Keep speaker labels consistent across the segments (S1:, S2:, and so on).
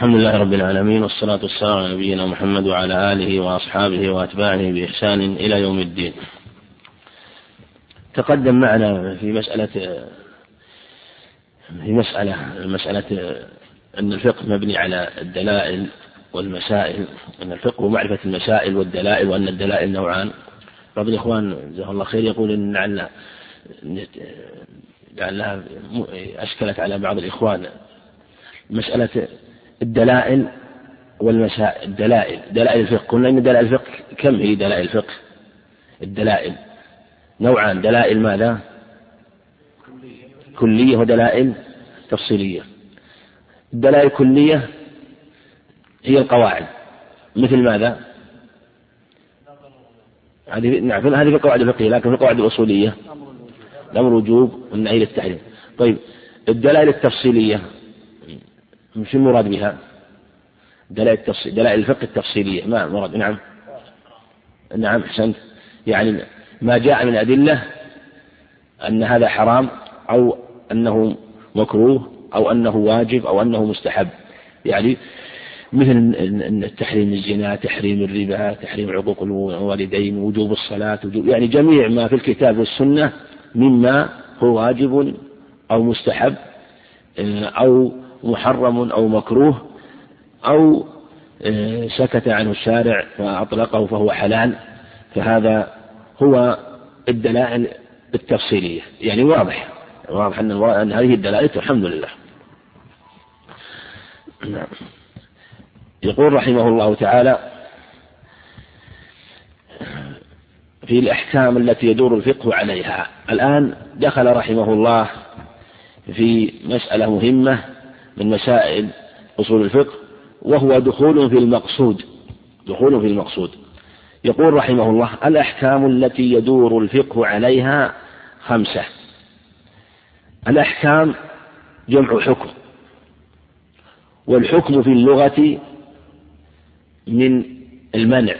S1: الحمد لله رب العالمين والصلاة والسلام على نبينا محمد وعلى آله وأصحابه وأتباعه بإحسان إلى يوم الدين. تقدم معنا في مسألة في مسألة مسألة أن الفقه مبني على الدلائل والمسائل أن الفقه معرفة المسائل والدلائل وأن الدلائل نوعان بعض الإخوان جزاه الله خير يقول إن لعل لعلها أشكلت على بعض الإخوان مسألة الدلائل والمسائل. الدلائل. دلائل الفقه. قلنا إن دلائل الفقه كم هي دلائل الفقه؟ الدلائل. نوعان. دلائل ماذا؟ كلية ودلائل تفصيلية. الدلائل الكلية هي القواعد. مثل ماذا؟ هذه نعم هذه في القواعد الفقهية لكن في القواعد الأصولية. الأمر وجوب والنهي للتحريم. طيب الدلائل التفصيلية. مش المراد بها. دلائل التفصيل دلائل الفقه التفصيلية. ما مراد نعم. نعم أحسنت. يعني ما جاء من أدلة أن هذا حرام أو أنه مكروه أو أنه واجب أو أنه مستحب. يعني مثل تحريم الزنا تحريم الربا تحريم عقوق الوالدين وجوب الصلاة وجوب يعني جميع ما في الكتاب والسنة مما هو واجب أو مستحب أو محرم أو مكروه أو سكت عنه الشارع فأطلقه فهو حلال فهذا هو الدلائل التفصيلية. يعني واضح واضح أن هذه الدلائل الحمد لله. نعم. يقول رحمه الله تعالى في الأحكام التي يدور الفقه عليها. الآن دخل رحمه الله في مسألة مهمة من مسائل أصول الفقه وهو دخول في المقصود دخول في المقصود. يقول رحمه الله الأحكام التي يدور الفقه عليها خمسة. الأحكام جمع حكم والحكم في اللغة من المنع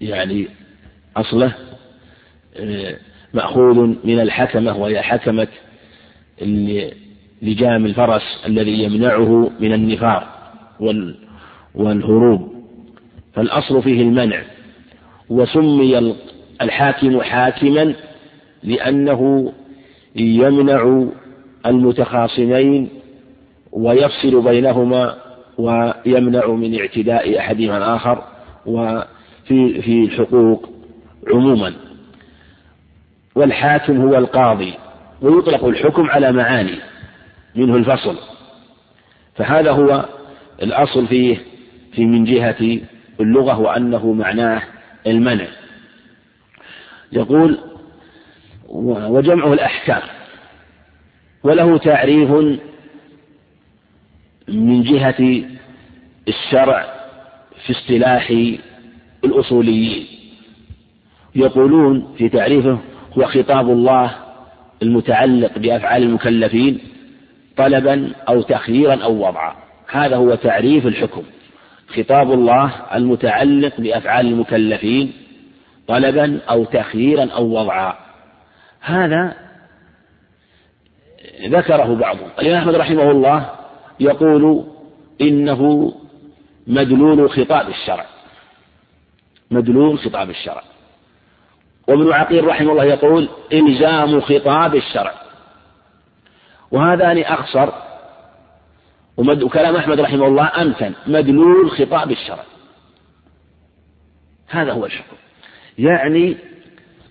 S1: يعني أصله آه، مأخوذ من الحكمة وهي حكمة لجام الفرس الذي يمنعه من النفار والهروب. فالأصل فيه المنع. وسمي الحاكم حاكما لأنه يمنع المتخاصمين ويفصل بينهما ويمنع من اعتداء أحدهما الآخر وفي في الحقوق عموما. والحاكم هو القاضي ويطلق الحكم على معاني. منه الفصل. فهذا هو الأصل فيه في من جهة اللغة وأنه معناه المنع. يقول وجمعه الأحكام. وله تعريف من جهة الشرع في اصطلاح الأصوليين. يقولون في تعريفه هو خطاب الله المتعلق بأفعال المكلفين طلبا أو تخييرا أو وضعا. هذا هو تعريف الحكم. خطاب الله المتعلق بأفعال المكلفين طلبا أو تخييرا أو وضعا. هذا ذكره بعضهم. الإمام أحمد رحمه الله يقول إنه مدلول خطاب الشرع. مدلول خطاب الشرع. وابن عقيل رحمه الله يقول إلزام خطاب الشرع. وهذان أخصر وكلام أحمد رحمه الله أمتن مدلول خطاب الشرع هذا هو الحكم يعني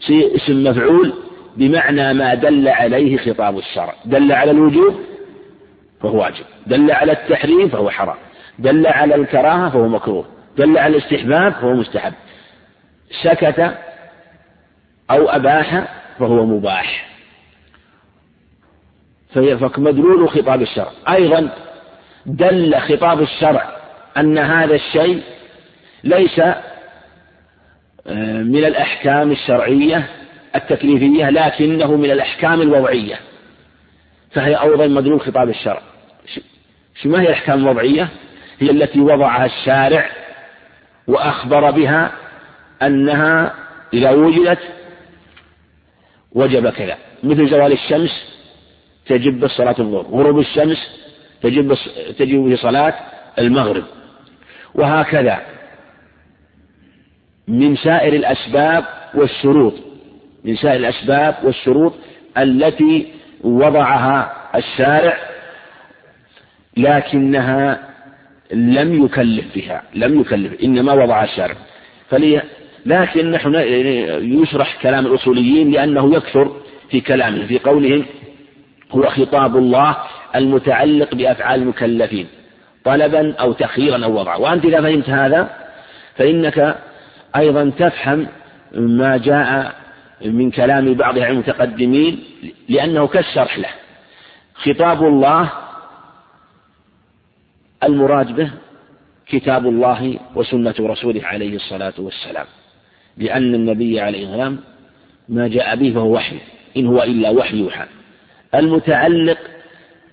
S1: اسم مفعول بمعنى ما دل عليه خطاب الشرع. دل على الوجوب فهو واجب. دل على التحريم فهو حرام. دل على الكراهة فهو مكروه. دل على الاستحباب فهو مستحب. سكت أو أباح فهو مباح. فمدلول خطاب الشرع. أيضا دل خطاب الشرع أن هذا الشيء ليس آه، من الأحكام الشرعية التكليفية لكنه من الأحكام الوضعية. فهي أيضا مدلول خطاب الشرع. ما هي الأحكام الوضعية؟ هي التي وضعها الشارع وأخبر بها أنها إذا وجدت وجب كذا. مثل زوال الشمس تجب الصلاة الظهر. غروب الشمس تجب تجب صلاة المغرب. وهكذا. من سائر الأسباب والشروط. من سائر الأسباب والشروط التي وضعها الشارع لكنها لم يكلف بها. لم يكلف إنما وضعها الشارع. فلي لكن نحن يشرح كلام الأصوليين لأنه يكثر في كلامهم في قولهم هو خطاب الله المتعلق بأفعال المكلفين طلبا أو تخييرا أو وضعا. وأنت إذا فهمت هذا فإنك أيضا تفهم ما جاء من كلام بعض المتقدمين لأنه كالشرح له. خطاب الله المراد به كتاب الله وسنة رسوله عليه الصلاة والسلام. لأن النبي عليه السلام ما جاء به فهو وحي إن هو إلا وحي يوحى. المتعلق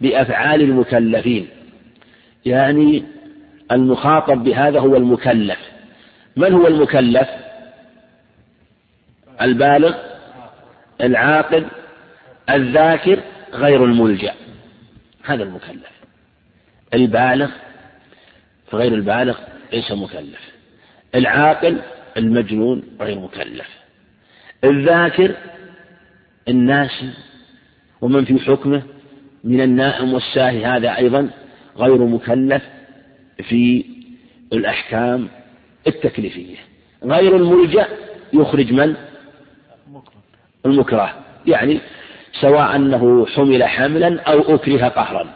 S1: بأفعال المكلفين. يعني المخاطب بهذا هو المكلف. من هو المكلف؟ البالغ العاقل الذاكر غير الملجأ. هذا المكلف. البالغ فغير البالغ ليس مكلف. العاقل المجنون غير مكلف. الذاكر الناسي ومن في حكمه من النائم والساهي هذا أيضا غير مكلف في الأحكام التكليفية. غير الملجأ يخرج من؟ المكره. يعني سواء أنه حمل حملا أو أكره قهرا.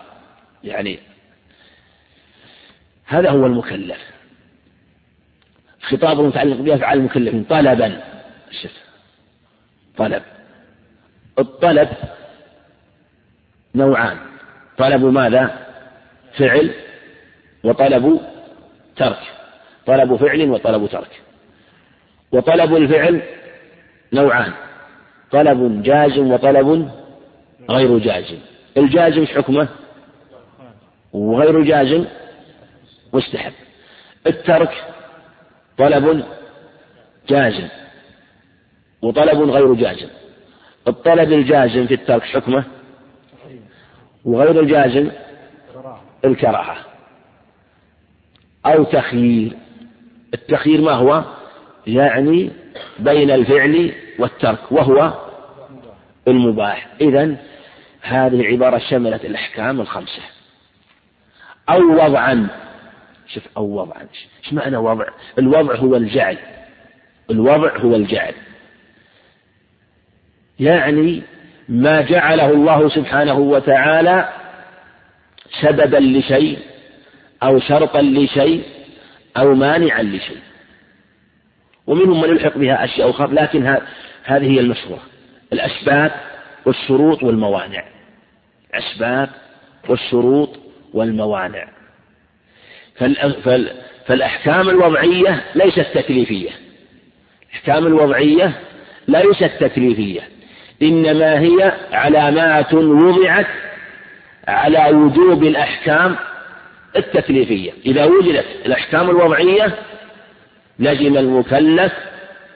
S1: يعني هذا هو المكلف. خطاب متعلق بأفعال المكلفين. طلبا. شف طلب. الطلب نوعان. طلب ماذا؟ فعل وطلب ترك. طلب فعل وطلب ترك. وطلب الفعل نوعان. طلب جازم وطلب غير جازم الجازم حكمه؟ وغير جازم مستحب. الترك طلب جازم وطلب غير جازم الطلب الجازم في الترك حكمه؟ وغير الجازم الكراهة. أو تخيير. التخيير ما هو؟ يعني بين الفعل والترك وهو المباح. إذا هذه العبارة شملت الأحكام الخمسة. أو وضعا. شوف أو وضعا. إيش معنى وضع؟ الوضع هو الجعل. الوضع هو الجعل. يعني ما جعله الله سبحانه وتعالى سببا لشيء أو شرطا لشيء أو مانعا لشيء. ومنهم من يلحق بها أشياء أخرى لكن هذه هي المشروع. الأسباب والشروط والموانع. الأسباب والشروط والموانع. فالأحكام الوضعية ليست تكليفية. الأحكام الوضعية ليست تكليفية. إنما هي علامات وضعت على وجوب الأحكام التكليفية إذا وجدت الأحكام الوضعية لزم المكلف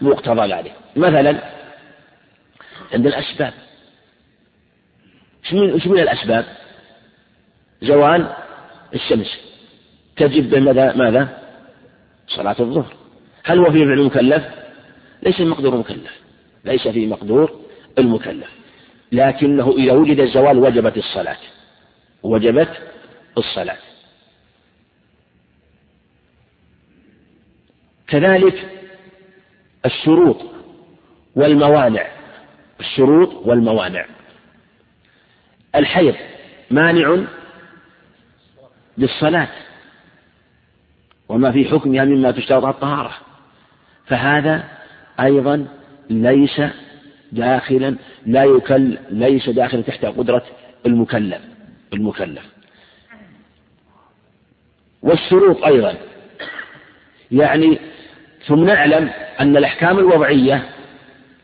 S1: مقتضى ذلك مثلا عند الأسباب إيش من الأسباب؟ زوال الشمس تجب ماذا؟ صلاة الظهر هل هو في فعل المكلف؟ ليس في مقدور المكلف ليس في مقدور المكلف. لكنه إذا وجد الزوال وجبت الصلاة. وجبت الصلاة. كذلك الشروط والموانع. الشروط والموانع. الحيض مانع للصلاة. وما في حكمها مما تشترط الطهارة. فهذا أيضا ليس داخلا لا يكل ليس داخلا تحت قدرة المكلف المكلف. والشروط أيضا. يعني ثم نعلم أن الأحكام الوضعية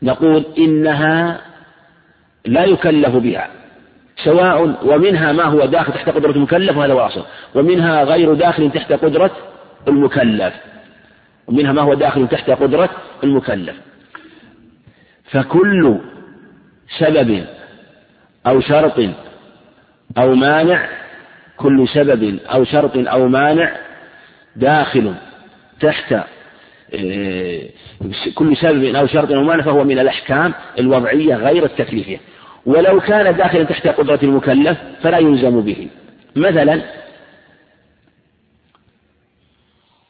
S1: نقول إنها لا يكلف بها سواء ومنها ما هو داخل تحت قدرة المكلف وهذا واصل ومنها غير داخل تحت قدرة المكلف ومنها ما هو داخل تحت قدرة المكلف. فكل سبب أو شرط أو مانع كل سبب أو شرط أو مانع داخل تحت آه، كل سبب أو شرط أو مانع فهو من الأحكام الوضعية غير التكليفية. ولو كان داخلا تحت قدرة المكلف فلا يلزم به. مثلا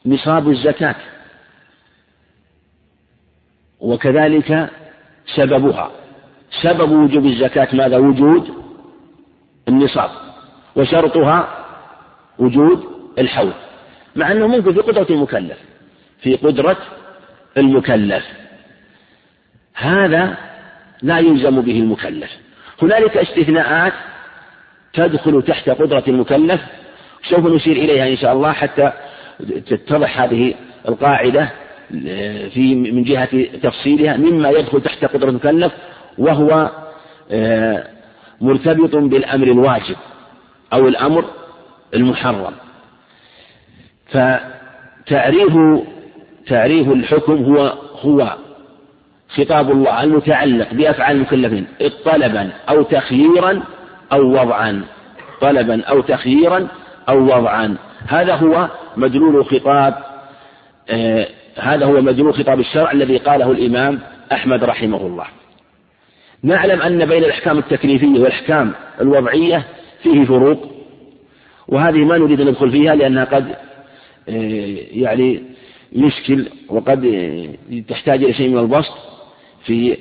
S1: نصاب الزكاة. وكذلك سببها. سبب وجوب الزكاة ماذا؟ وجود النصاب. وشرطها وجود الحول. مع أنه ممكن في قدرة المكلف. في قدرة المكلف. هذا لا يلزم به المكلف. هنالك استثناءات تدخل تحت قدرة المكلف. سوف نشير إليها إن شاء الله حتى تتضح هذه القاعدة. في من جهة تفصيلها مما يدخل تحت قدرة المكلف وهو آه، مرتبط بالأمر الواجب أو الأمر المحرم. فتعريف تعريف الحكم هو هو خطاب الله المتعلق بأفعال المكلفين طلبا أو تخييرا أو وضعا. طلبا أو تخييرا أو وضعا. هذا هو مدلول خطاب آه هذا هو مدلول خطاب الشرع الذي قاله الإمام أحمد رحمه الله. نعلم أن بين الأحكام التكليفية والأحكام الوضعية فيه فروق وهذه ما نريد أن ندخل فيها لأنها قد آه، يعني يشكل وقد آه، تحتاج إلى شيء من البسط في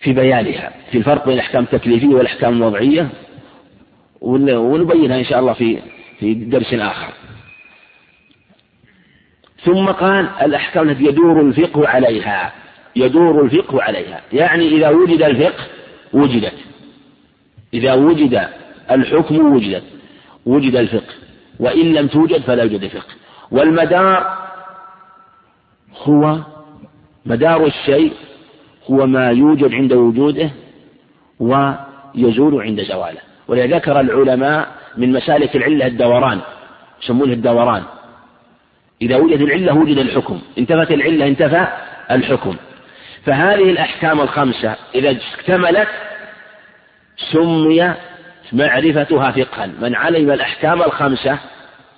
S1: في بيانها في الفرق بين الأحكام التكليفية والأحكام الوضعية ونبينها إن شاء الله في في درس آخر. ثم قال الأحكام التي يدور الفقه عليها. يدور الفقه عليها. يعني إذا وجد الفقه وجدت. إذا وجد الحكم وجدت. وجد الفقه. وإن لم توجد فلا يوجد فقه. والمدار هو مدار الشيء هو ما يوجد عند وجوده ويزول عند زواله. ولذكر العلماء من مسالك العلة الدوران. يسمونه الدوران. إذا وجد العلة وجد الحكم. انتفت العلة انتفى الحكم. فهذه الأحكام الخمسة إذا اكتملت سمي معرفتها فقها. من علم الأحكام الخمسة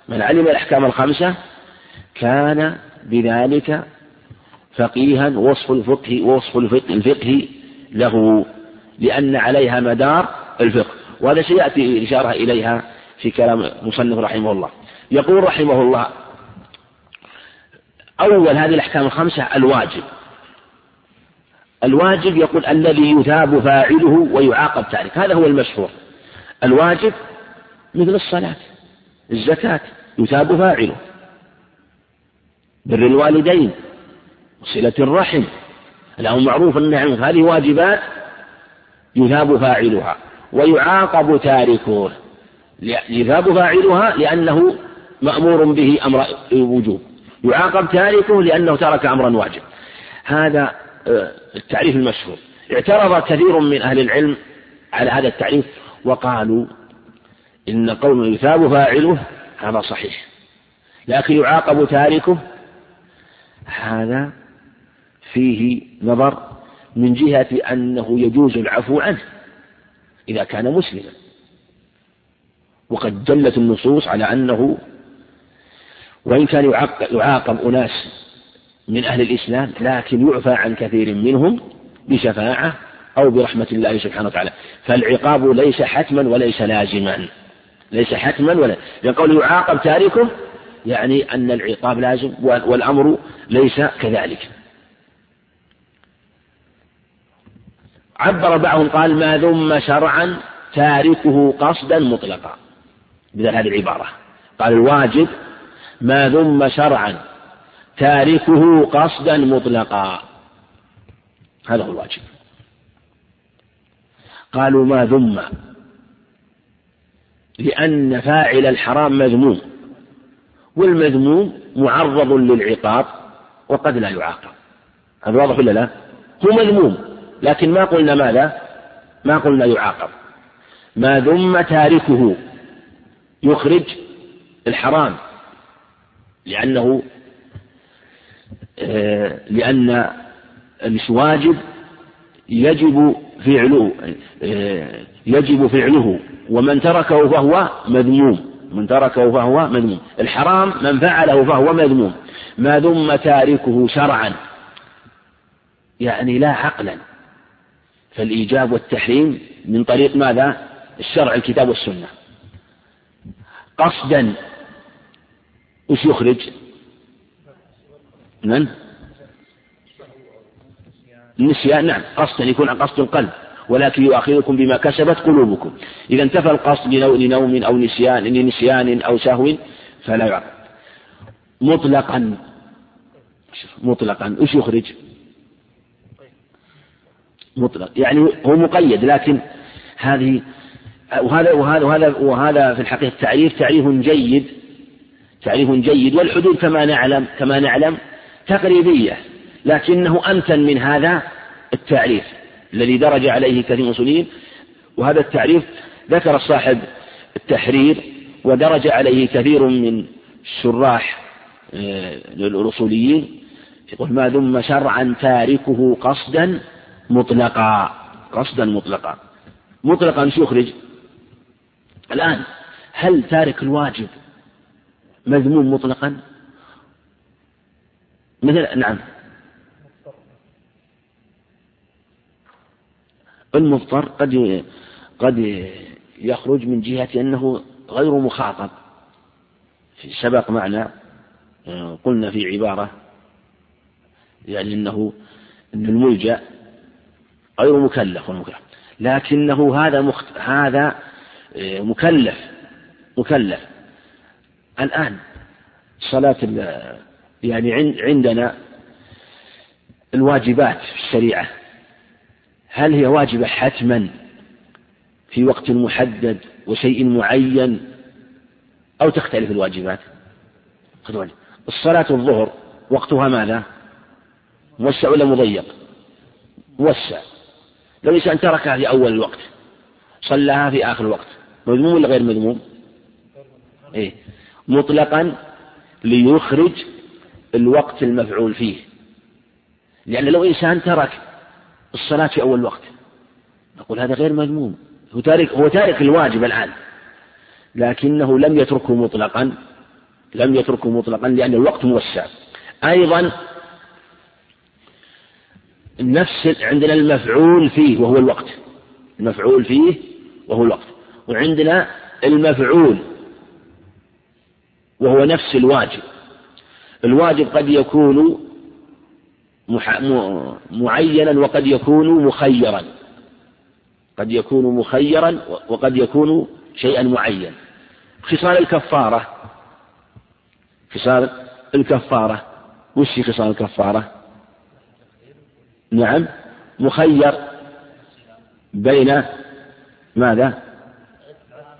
S1: من علم الأحكام الخمسة كان بذلك فقيها وصف الفقه وصف الفقه, الفقه له لأن عليها مدار الفقه. وهذا سيأتي الإشارة إليها في كلام مصنف رحمه الله. يقول رحمه الله أول هذه الأحكام الخمسة الواجب. الواجب يقول الذي يثاب فاعله ويعاقب تارك. هذا هو المشهور. الواجب مثل الصلاة الزكاة يثاب فاعله. بر الوالدين وصلة الرحم. الأمر معروف النعم هذه واجبات يثاب فاعلها ويعاقب تاركه. يثاب فاعلها لأنه مأمور به أمر وجوب يعاقب تاركه لأنه ترك أمرا واجب هذا آه، التعريف المشهور. اعترض كثير من أهل العلم على هذا التعريف وقالوا إن قول يثاب فاعله هذا صحيح. لكن يعاقب تاركه هذا فيه نظر من جهة أنه يجوز العفو عنه إذا كان مسلما. وقد دلت النصوص على أنه وإن كان يعاقب أناس من أهل الإسلام لكن يعفى عن كثير منهم بشفاعة أو برحمة الله سبحانه وتعالى. فالعقاب ليس حتما وليس لازما. ليس حتما ولا لقول يعاقب تاركه يعني أن العقاب لازم والأمر ليس كذلك. عبر بعضهم قال ما ذم شرعا تاركه قصدا مطلقا. بدل هذه العبارة. قال الواجب ما ذم شرعا تاركه قصدا مطلقا. هذا هو الواجب. قالوا ما ذم؟ لأن فاعل الحرام مذموم والمذموم معرض للعقاب وقد لا يعاقب. هذا واضح ولا لا؟ هو مذموم لكن ما قلنا ماذا؟ ما قلنا يعاقب. ما ذم تاركه يخرج الحرام. لأنه آه، لأن الواجب يجب فعله آه، يجب فعله. ومن تركه فهو مذموم. من تركه فهو مذموم. الحرام من فعله فهو مذموم. ما ذم تاركه شرعا. يعني لا عقلا. فالإيجاب والتحريم من طريق ماذا؟ الشرع الكتاب والسنة. قصدا وش يخرج؟ من؟ النسيان نعم قصدا يكون عن قصد القلب. ولكن يؤاخذكم بما كسبت قلوبكم. إذا انتفى القصد لنوم أو نسيان لنسيان أو سهو فلا يعاقب مطلقا. مطلقا. وش يخرج؟ مطلق. يعني هو مقيد لكن هذه وهذا وهذا وهذا وهذا في الحقيقة تعريف تعريف جيد تعريف جيد والحدود كما نعلم كما نعلم تقريبية لكنه أمتن من هذا التعريف الذي درج عليه كثير من المسلمين وهذا التعريف ذكر صاحب التحرير ودرج عليه كثير من الشراح آه، الأصوليين يقول ما ذم شرعا تاركه قصدا مطلقا قصدا مطلقا. مطلقا شو يخرج؟ الآن هل تارك الواجب مذموم مطلقا؟ مثل نعم. المضطر قد قد يخرج من جهة أنه غير مخاطب. سبق معنا آه، قلنا في عبارة يعني أنه أن الملجأ غير مكلف ومكلف لكنه هذا مخت... هذا آه، مكلف مكلف. الآن صلاة يعني عندنا الواجبات في الشريعة. هل هي واجبة حتما في وقت محدد وشيء معين أو تختلف الواجبات؟ الصلاة الظهر وقتها ماذا؟ موسع ولا مضيق؟ موسع. لو إنسان تركها في أول الوقت صلاها في آخر الوقت مذموم ولا غير مذموم؟ إيه. مطلقا ليخرج الوقت المفعول فيه. لأن لو إنسان ترك الصلاة في أول وقت نقول هذا غير مذموم. هو تارك هو تارك الواجب الآن. لكنه لم يتركه مطلقا لم يتركه مطلقا لأن الوقت موسع. أيضا نفس عندنا المفعول فيه وهو الوقت. المفعول فيه وهو الوقت. وعندنا المفعول وهو نفس الواجب. الواجب قد يكون معينا وقد يكون مخيرا. قد يكون مخيرا وقد يكون شيئا معين خصال الكفارة خصال الكفارة. وش خصال الكفارة؟ نعم مخير. بين ماذا؟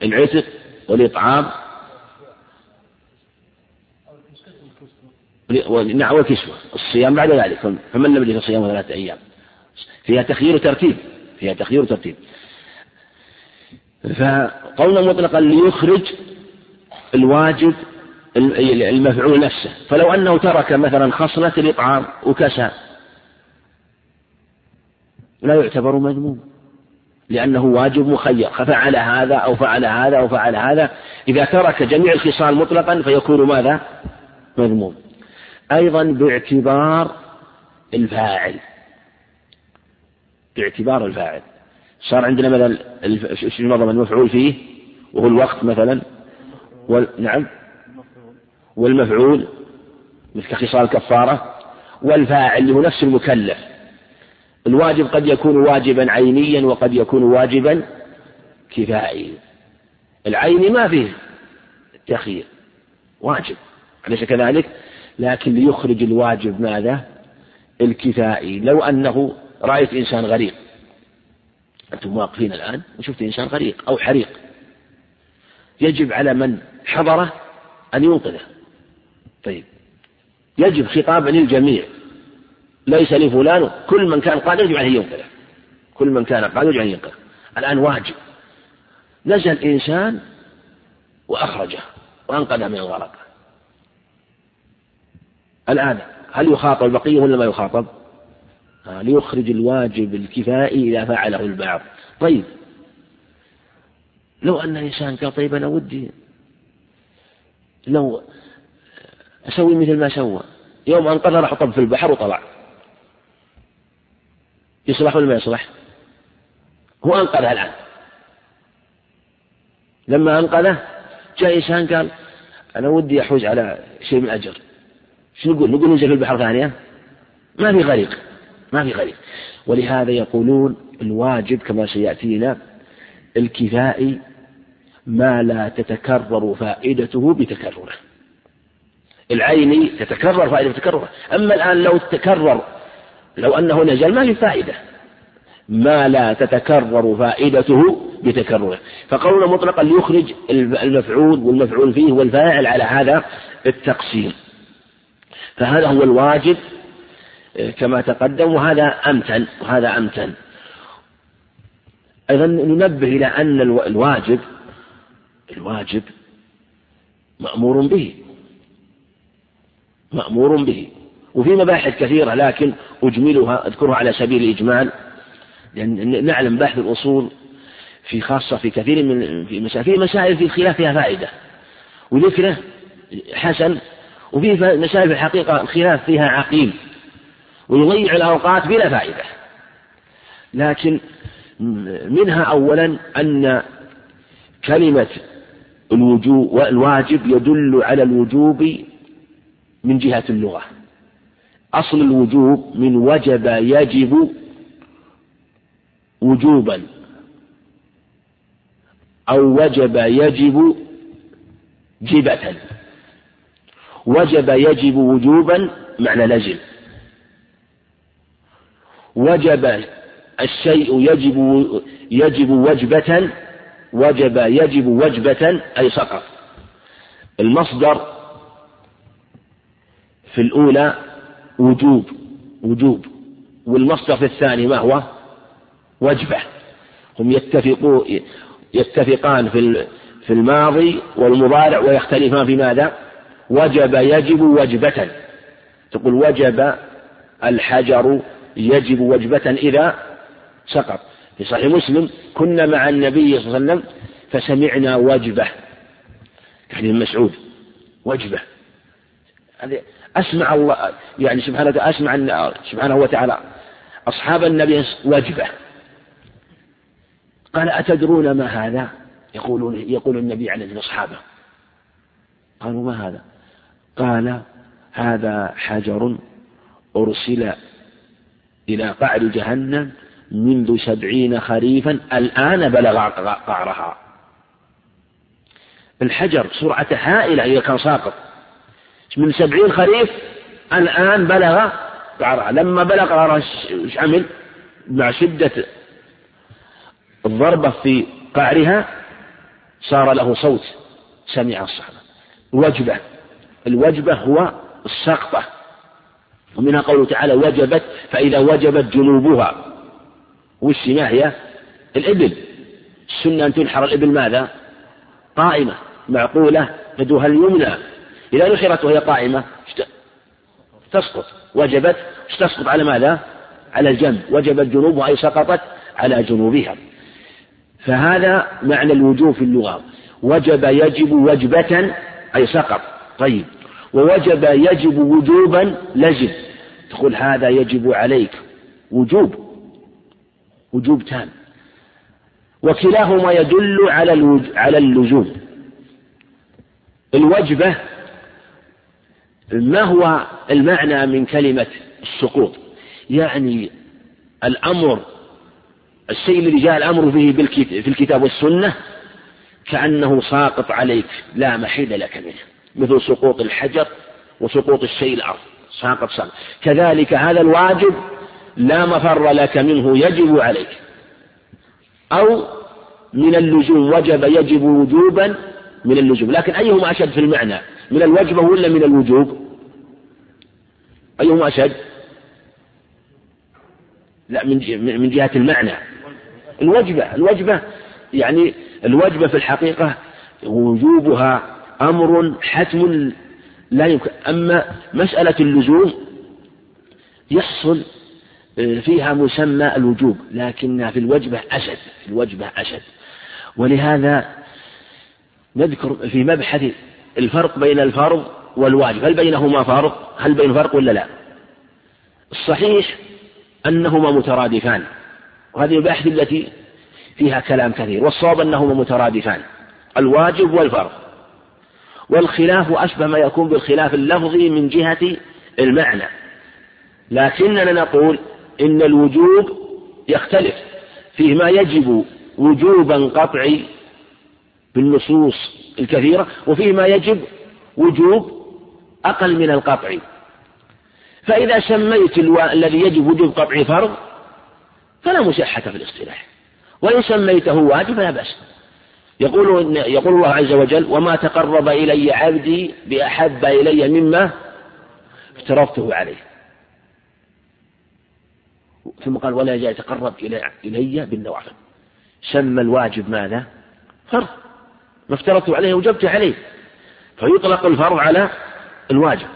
S1: العتق والإطعام. نعم والكسوة الصيام بعد ذلك فمن لم يجد صيام ثلاثة أيام؟ فيها تخيير وترتيب فيها تخيير وترتيب فقولا مطلقا ليخرج الواجب المفعول نفسه. فلو أنه ترك مثلا خصلة الإطعام وكسى لا يعتبر مذموم لأنه واجب مخير. ففعل هذا أو فعل هذا أو فعل هذا إذا ترك جميع الخصال مطلقا فيكون ماذا؟ مذموم. أيضا باعتبار الفاعل. باعتبار الفاعل. صار عندنا مثلا النظم المفعول فيه؟ وهو الوقت مثلا. وال... نعم. والمفعول مثل خصال الكفارة. والفاعل اللي هو نفس المكلف. الواجب قد يكون واجبا عينيا وقد يكون واجبا كفائيا. العيني ما فيه تخيير واجب. أليس كذلك؟ لكن ليخرج الواجب ماذا؟ الكفائي. لو أنه رأيت إنسان غريق. أنتم واقفين الآن وشفت إنسان غريق أو حريق. يجب على من حضره أن ينقذه. طيب. يجب خطابا للجميع. ليس لفلان كل من كان قادر يجب عليه ينقذه. كل من كان قادر يجب عليه ينقذه. الآن واجب. نزل إنسان وأخرجه وأنقذه من الغرق. الآن هل يخاطب البقية ولا ما يخاطب؟ آه ليخرج الواجب الكفائي إذا فعله البعض. طيب. لو أن الإنسان قال طيب أنا ودي لو أسوي مثل ما سوى. يوم أنقذ راح طب في البحر وطلع. يصلح ولا ما يصلح؟ هو أنقذها الآن. لما أنقذه جاء إنسان قال أنا ودي أحوز على شيء من الأجر شو نقول؟ نقول ننزل في البحر ثانية؟ ما في غريق. ما في غريق. ولهذا يقولون الواجب كما سيأتينا الكفائي ما لا تتكرر فائدته بتكرره. العيني تتكرر فائدة تكرره. أما الآن لو تكرر لو أنه نزل ما في فائدة. ما لا تتكرر فائدته بتكرره. فقولنا مطلقا ليخرج المفعول والمفعول فيه والفاعل على هذا التقسيم. فهذا هو الواجب كما تقدم وهذا أمتن وهذا أمتن أيضا ننبه إلى أن الواجب الواجب مأمور به مأمور به وفي مباحث كثيرة لكن أجملها أذكرها على سبيل الإجمال لأن نعلم بحث الأصول في خاصة في كثير من في مسائل في مسائل في الخلاف فيها فائدة. وذكره حسن وفي في الحقيقة الخلاف فيها عقيم ويضيع الأوقات بلا فائدة. لكن منها أولا أن كلمة الوجوب والواجب يدل على الوجوب من جهة اللغة. أصل الوجوب من وجب يجب وجوبا أو وجب يجب جبة وجب يجب وجوبا معنى لزم وجب الشيء يجب يجب وجبة وجب يجب وجبة أي سقط. المصدر في الأولى وجوب وجوب. والمصدر في الثاني ما هو؟ وجبة. هم يتفقون يتفقان في في الماضي والمضارع ويختلفان في ماذا؟ وجب يجب وجبة. تقول وجب الحجر يجب وجبة إذا سقط. في صحيح مسلم كنا مع النبي صلى الله عليه وسلم فسمعنا وجبة. حديث مسعود وجبة. أسمع الله يعني سبحانه أسمع سبحانه وتعالى. أصحاب النبي وجبة. قال أتدرون ما هذا؟ يقولون يقول النبي عن أصحابه قالوا ما هذا؟ قال هذا حجر أرسل إلى قعر جهنم منذ سبعين خريفا الآن بلغ قعرها. الحجر سرعة هائلة إذا كان ساقط. من سبعين خريف الآن بلغ قعرها. لما بلغ قعرها إيش عمل؟ مع شدة الضربة في قعرها صار له صوت سمع الصحابة. وجبة. الوجبة هو السقطة. ومنها قوله تعالى وجبت فإذا وجبت جنوبها. وش ما هي الإبل. السنة أن تنحر الإبل ماذا؟ قائمة معقولة يدها اليمنى. إذا نحرت وهي قائمة تسقط. وجبت تسقط على ماذا؟ على الجنب. وجبت جنوبها أي سقطت على جنوبها. فهذا معنى الوجوب في اللغة. وجب يجب وجبة أي سقط. طيب. ووجب يجب وجوبا لزم تقول هذا يجب عليك. وجوب. وجوب تام. وكلاهما يدل على على اللزوم. الوجبة ما هو المعنى من كلمة السقوط؟ يعني الأمر الشيء الذي جاء الأمر به في الكتاب والسنة كأنه ساقط عليك لا محيد لك منه. مثل سقوط الحجر وسقوط الشيء الأرض. ساقط ساقط كذلك هذا الواجب لا مفر لك منه يجب عليك. أو من اللزوم وجب يجب وجوبا من اللزوم. لكن أيهما أشد في المعنى؟ من الوجبة ولا من الوجوب؟ أيهما أشد؟ لا من من جهة المعنى. الوجبة الوجبة يعني الوجبة في الحقيقة وجوبها أمر حتم لا يمكن. أما مسألة اللزوم يحصل آه، فيها مسمى الوجوب لكنها في الوجبة أشد في الوجبة أشد. ولهذا نذكر في مبحث الفرق بين الفرض والواجب. هل بينهما فرق؟ هل بين فرق ولا لا؟ الصحيح أنهما مترادفان وهذه البحث التي فيها كلام كثير والصواب أنهما مترادفان الواجب والفرض. والخلاف أشبه ما يكون بالخلاف اللفظي من جهة المعنى. لكننا نقول إن الوجوب يختلف فيه ما يجب وجوبا قطعي بالنصوص الكثيرة وفيه ما يجب وجوب أقل من القطعي فإذا سميت ألو... الذي يجب وجوب قطعي فرض فلا مشحة في الاصطلاح. وإن سميته واجب فلا بأس. يقول يقول الله عز وجل وما تقرب إلي عبدي بأحب إلي مما افترضته عليه. ثم قال ولا يتقرب إلي بالنوافل سمى الواجب ماذا؟ فرض. ما افترضته عليه وجبت عليه. فيطلق الفرض على الواجب.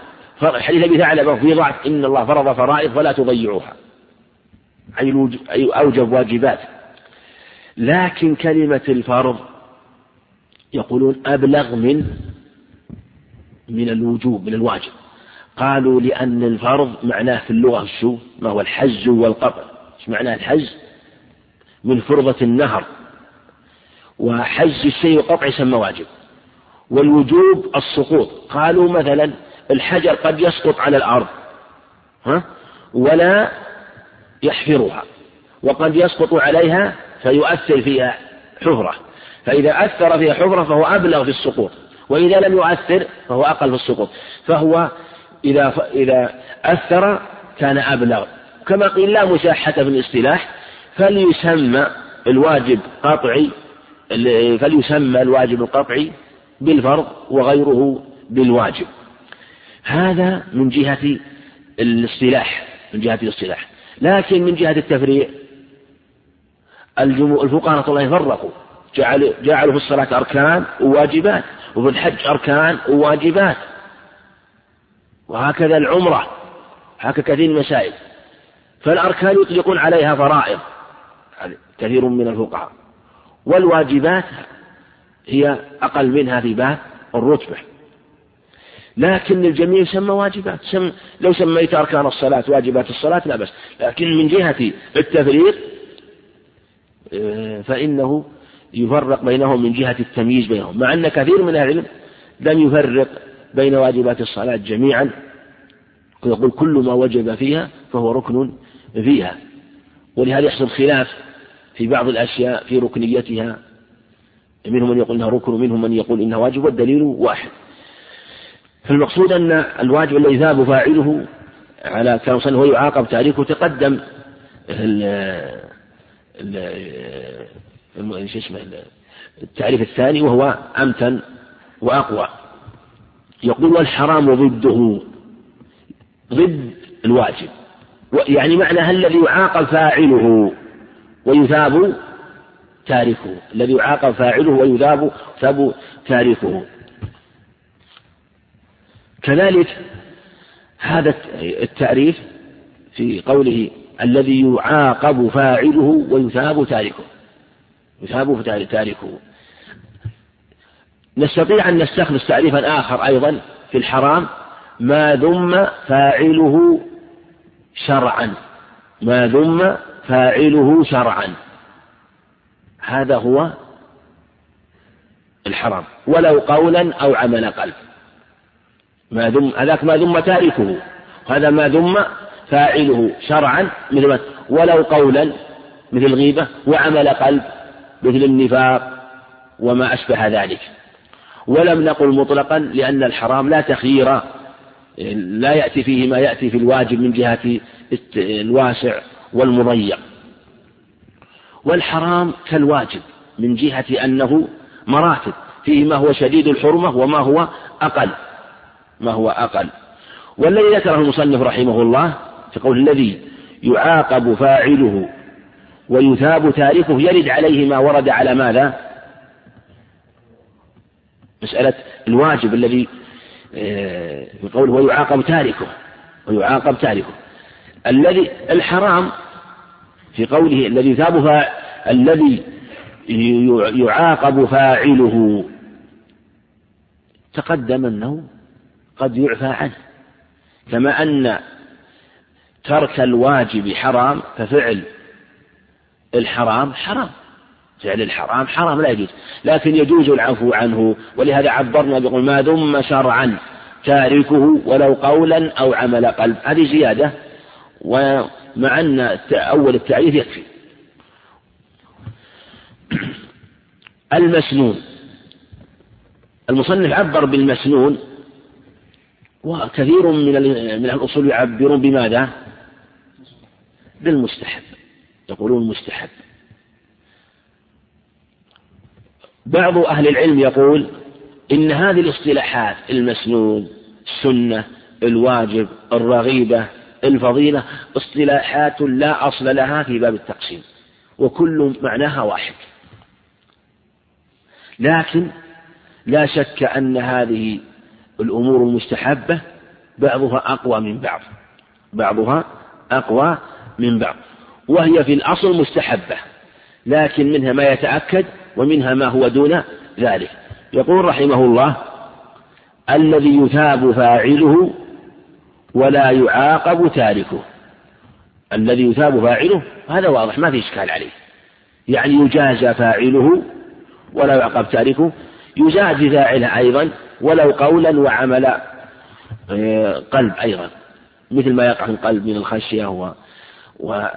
S1: حديث أبي ثعلبة في ضعف إن الله فرض فرائض فلا تضيعوها. أي أوجب واجبات. لكن كلمة الفرض يقولون أبلغ من من الوجوب من الواجب. قالوا لأن الفرض معناه في اللغة شو؟ ما هو الحج والقطع إيش معناه الحج؟ من فرضة النهر. وحج الشيء وقطع يسمى واجب. والوجوب السقوط. قالوا مثلا الحجر قد يسقط على الأرض ها؟ ولا يحفرها. وقد يسقط عليها فيؤثر فيها حفرة. فإذا أثر فيها حفرة فهو أبلغ في السقوط وإذا لم يؤثر فهو أقل في السقوط. فهو إذا إذا أثر كان أبلغ. كما قيل لا مشاحة في الاصطلاح فليسمى الواجب قطعي فليسمى الواجب القطعي بالفرض وغيره بالواجب. هذا من جهة الاصطلاح من جهة الاصطلاح. لكن من جهة التفريع الفقهاء رحمة الله فرقوا. جعلوا في الصلاة أركان وواجبات وفي الحج أركان وواجبات. وهكذا العمرة هكذا كثير من المسائل. فالأركان يطلقون عليها فرائض كثير من الفقهاء. والواجبات هي أقل منها في باب الرتبة. لكن الجميع يسمى واجبات. سم لو سميت أركان الصلاة واجبات الصلاة لا بس لكن من جهة التفريق آه، فإنه يفرق بينهم من جهة التمييز بينهم مع أن كثير من أهل العلم لم يفرق بين واجبات الصلاة جميعا. ويقول كل ما وجب فيها فهو ركن فيها. ولهذا يحصل خلاف في بعض الأشياء في ركنيتها. منهم من يقول إنها ركن ومنهم من يقول إنها واجب والدليل واحد. فالمقصود أن الواجب الذي ذاب فاعله على كان صلى ويعاقب تاريخه تقدم التعريف الثاني وهو أمتن وأقوى. يقول والحرام ضده ضد الواجب. يعني معنى الذي يعاقب فاعله ويثاب تاركه. الذي يعاقب فاعله ويثاب ثاب تاركه. كذلك هذا التعريف في قوله الذي يعاقب فاعله ويثاب تاركه. يثاب تاركه نستطيع أن نستخلص تعريفا آخر أيضا في الحرام. ما ذم فاعله شرعا. ما ذم فاعله شرعا. هذا هو الحرام. ولو قولا أو عمل قلب ما ذم هذاك ما ذم تاركه. هذا ما ذم فاعله شرعا مثل ولو قولا مثل الغيبة وعمل قلب. مثل النفاق وما أشبه ذلك. ولم نقل مطلقا لأن الحرام لا تخيير لا يأتي فيه ما يأتي في الواجب من جهة الواسع والمضيق. والحرام كالواجب من جهة أنه مراتب. فيه ما هو شديد الحرمة وما هو أقل. ما هو أقل. والذي ذكره المصنف رحمه الله في قول الذي يعاقب فاعله ويثاب تاركه يرد عليه ما ورد على ماذا؟ مسألة الواجب الذي آه، في قوله ويعاقب تاركه ويعاقب تاركه. الذي الحرام في قوله الذي يثاب الذي يعاقب فاعله. تقدم أنه قد يعفى عنه. كما أن ترك الواجب حرام ففعل الحرام حرام. فعل الحرام حرام لا يجوز. لكن يجوز العفو عنه ولهذا عبرنا بقول ما ذم شرعا تاركه ولو قولا أو عمل قلب. هذه زيادة ومع أن أول التعريف يكفي. المسنون. المصنف عبر بالمسنون وكثير من من الأصول يعبرون بماذا؟ بالمستحب. يقولون مستحب. بعض أهل العلم يقول إن هذه الاصطلاحات المسنون السنة الواجب الرغيبة الفضيلة اصطلاحات لا أصل لها في باب التقسيم وكل معناها واحد. لكن لا شك أن هذه الأمور المستحبة بعضها أقوى من بعض بعضها أقوى من بعض. وهي في الأصل مستحبة لكن منها ما يتأكد ومنها ما هو دون ذلك. يقول رحمه الله الذي يثاب فاعله ولا يعاقب تاركه. الذي يثاب فاعله هذا واضح ما في إشكال عليه. يعني يجازى فاعله ولا يعاقب تاركه يجازي فاعله أيضا ولو قولا وعمل آه، قلب أيضا مثل ما يقع في القلب من الخشية و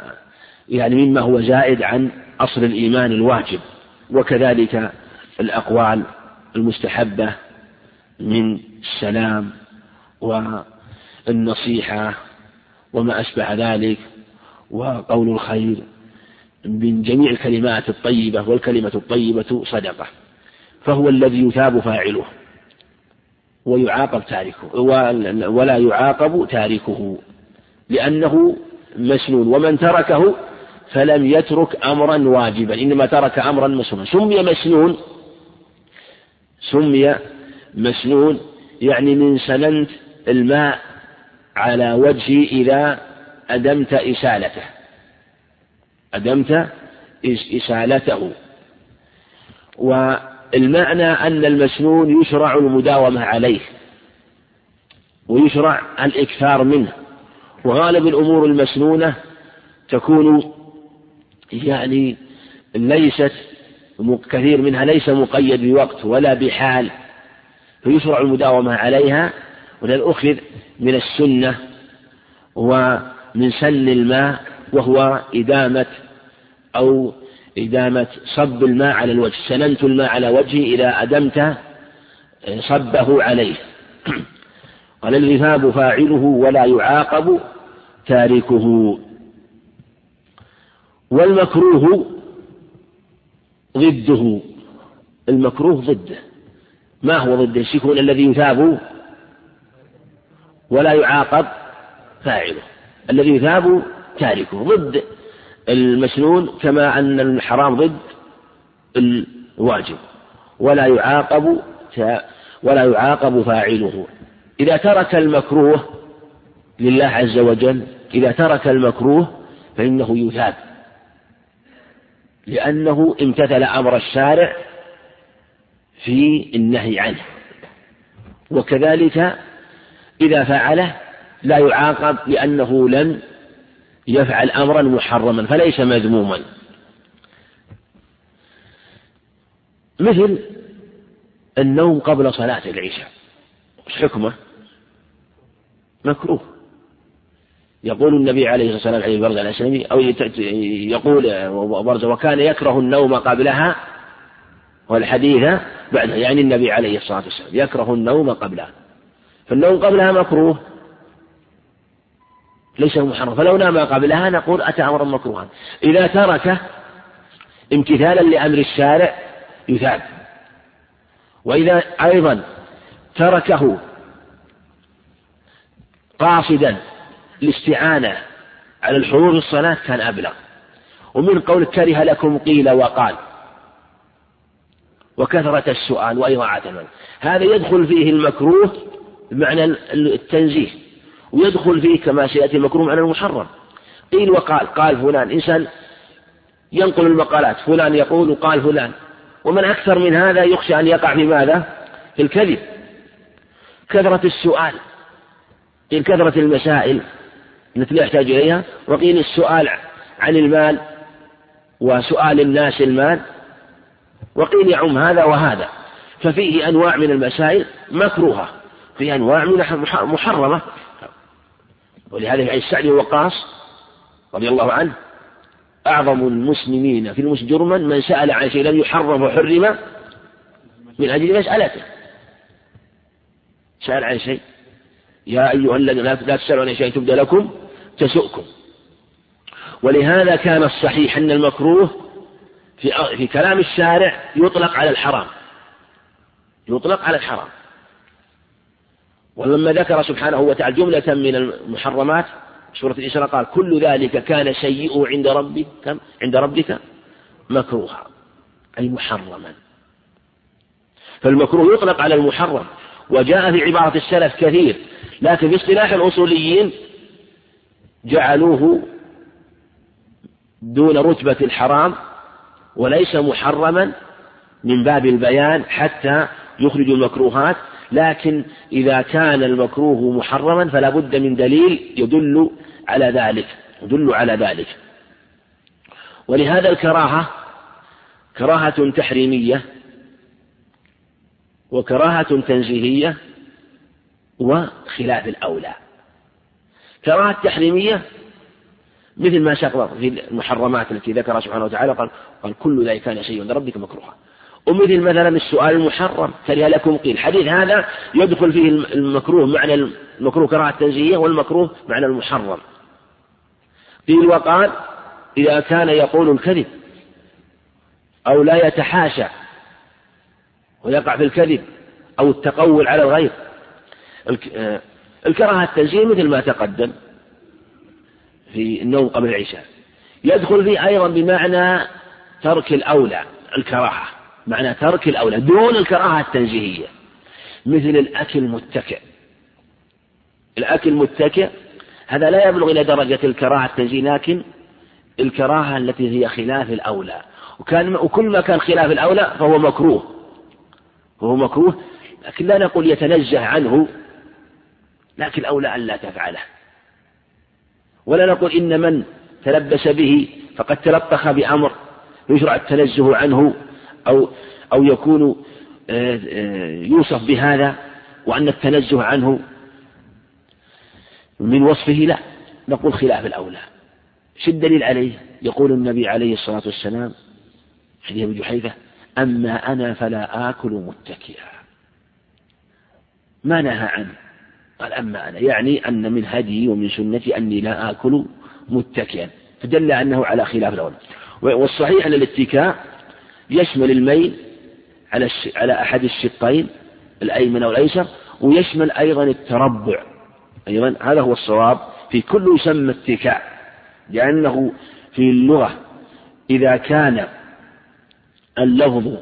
S1: يعني مما هو زائد عن أصل الإيمان الواجب وكذلك الأقوال المستحبة من السلام والنصيحة وما أشبه ذلك وقول الخير من جميع الكلمات الطيبة والكلمة الطيبة صدقة فهو الذي يثاب فاعله ويعاقب تاركه ولا يعاقب تاركه لأنه مسنون ومن تركه فلم يترك أمرا واجبا إنما ترك أمرا مسنونا سمي مسنون سمي مسنون يعني من سننت الماء على وجهي إذا أدمت إسالته. أدمت إسالته. والمعنى أن المسنون يشرع المداومة عليه ويشرع الإكثار منه. وغالب الأمور المسنونة تكون يعني ليست كثير منها ليس مقيد بوقت ولا بحال فيشرع المداومة عليها ولذلك أخذ من السنة ومن سن الماء وهو إدامة أو إدامة صب الماء على الوجه. سننت الماء على وجهي إذا أدمت صبه عليه. قال الغثاب فاعله ولا يعاقب تاركه. والمكروه ضده. المكروه ضده. ما هو ضده يكون الذي يثاب؟ ولا يعاقب فاعله. الذي يثاب تاركه. ضد. المسنون كما أن الحرام ضد الواجب. ولا يعاقب ولا يعاقب فاعله. إذا ترك المكروه لله عز وجل إذا ترك المكروه فإنه يثاب. لأنه امتثل أمر الشارع في النهي عنه. وكذلك إذا فعله لا يعاقب لأنه لم يفعل أمرا محرما فليس مذموما. مثل النوم قبل صلاة العشاء وش حكمه؟ مكروه. يقول النبي عليه الصلاة والسلام عليه برزة الأسلمي أو يقول برزة وكان يكره النوم قبلها والحديث بعدها يعني النبي عليه الصلاة والسلام يكره النوم قبلها. فالنوم قبلها مكروه. ليس محرم. فلو نام قبلها نقول أتى أمرا مكروها. إذا ترك امتثالا لأمر الشارع يثاب. وإذا أيضا تركه قاصدا الاستعانة على الحضور في الصلاة كان أبلغ. ومن قول كره لكم قيل وقال. وكثرة السؤال وإضاعة المال هذا يدخل فيه المكروه بمعنى التنزيه. ويدخل فيه كما سيأتي المكروه معنى المحرم. قيل وقال قال فلان. إنسان ينقل المقالات فلان يقول وقال فلان. ومن أكثر من هذا يخشى أن يقع في ماذا؟ في الكذب. كثرة السؤال. قيل كثرة المسائل. لا يحتاج إليها. وقيل السؤال عن المال وسؤال الناس المال. وقيل يعم هذا وهذا. ففيه أنواع من المسائل مكروهة. فيه أنواع منها محرمة. ولهذا في السعد وقاص رضي الله عنه أعظم المسلمين في المسلم جرما من سأل عن شيء لم يحرم وحرم من أجل مسألته. سأل عن شيء. يا أيها الذين لا تسألوا عن شيء تبدأ لكم تسؤكم. ولهذا كان الصحيح أن المكروه في في كلام الشارع يطلق على الحرام. يطلق على الحرام. ولما ذكر سبحانه وتعالى جملة من المحرمات سورة الإسراء قال كل ذلك كان سيئه عند ربك عند ربك مكروها أي محرما. فالمكروه يطلق على المحرم. وجاء في عبارة السلف كثير لكن في اصطلاح الأصوليين جعلوه دون رتبة الحرام وليس محرما من باب البيان حتى يخرج المكروهات لكن إذا كان المكروه محرما فلا بد من دليل يدل على ذلك يدل على ذلك. ولهذا الكراهة كراهة تحريمية وكراهة تنزيهية وخلاف الأولى. كراهة تحريمية مثل ما سبق في المحرمات التي ذكرها سبحانه وتعالى قال قال كل ذلك كان شيء عند ربك مكروها. ومثل مثلا السؤال المحرم كره لكم قيل الحديث هذا يدخل فيه المكروه معنى المكروه كراهة تنزيهية والمكروه معنى المحرم. قيل وقال إذا كان يقول الكذب أو لا يتحاشى ويقع في الكذب أو التقول على الغير آه، الكراهة التنزيه مثل ما تقدم في النوم قبل العشاء. يدخل فيه أيضا بمعنى ترك الأولى الكراهة. معنى ترك الأولى دون الكراهة التنزيهية. مثل الأكل متكئ الأكل متكئ هذا لا يبلغ إلى درجة الكراهة التنزيه لكن الكراهة التي هي خلاف الأولى. وكان وكل ما كان خلاف الأولى فهو مكروه. فهو مكروه. لكن لا نقول يتنزه عنه لكن الأولى أن لا تفعله. ولا نقول إن من تلبس به فقد تلطخ بأمر يشرع التنزه عنه أو أو يكون آه، آه، يوصف بهذا وأن التنزه عنه من وصفه لا. نقول خلاف الأولى. شو الدليل عليه؟ يقول النبي عليه الصلاة والسلام حديث أبي جحيفة أما أنا فلا آكل متكئا. ما نهى عنه. قال أما أنا يعني أن من هدي ومن سنتي أني لا آكل متكئا. فدل أنه على خلاف الأولى والصحيح أن الاتكاء يشمل الميل على على أحد الشقين الأيمن أو الأيسر ويشمل أيضا التربع. أيضا هذا هو الصواب في كل يسمى اتكاء لأنه في اللغة إذا كان اللفظ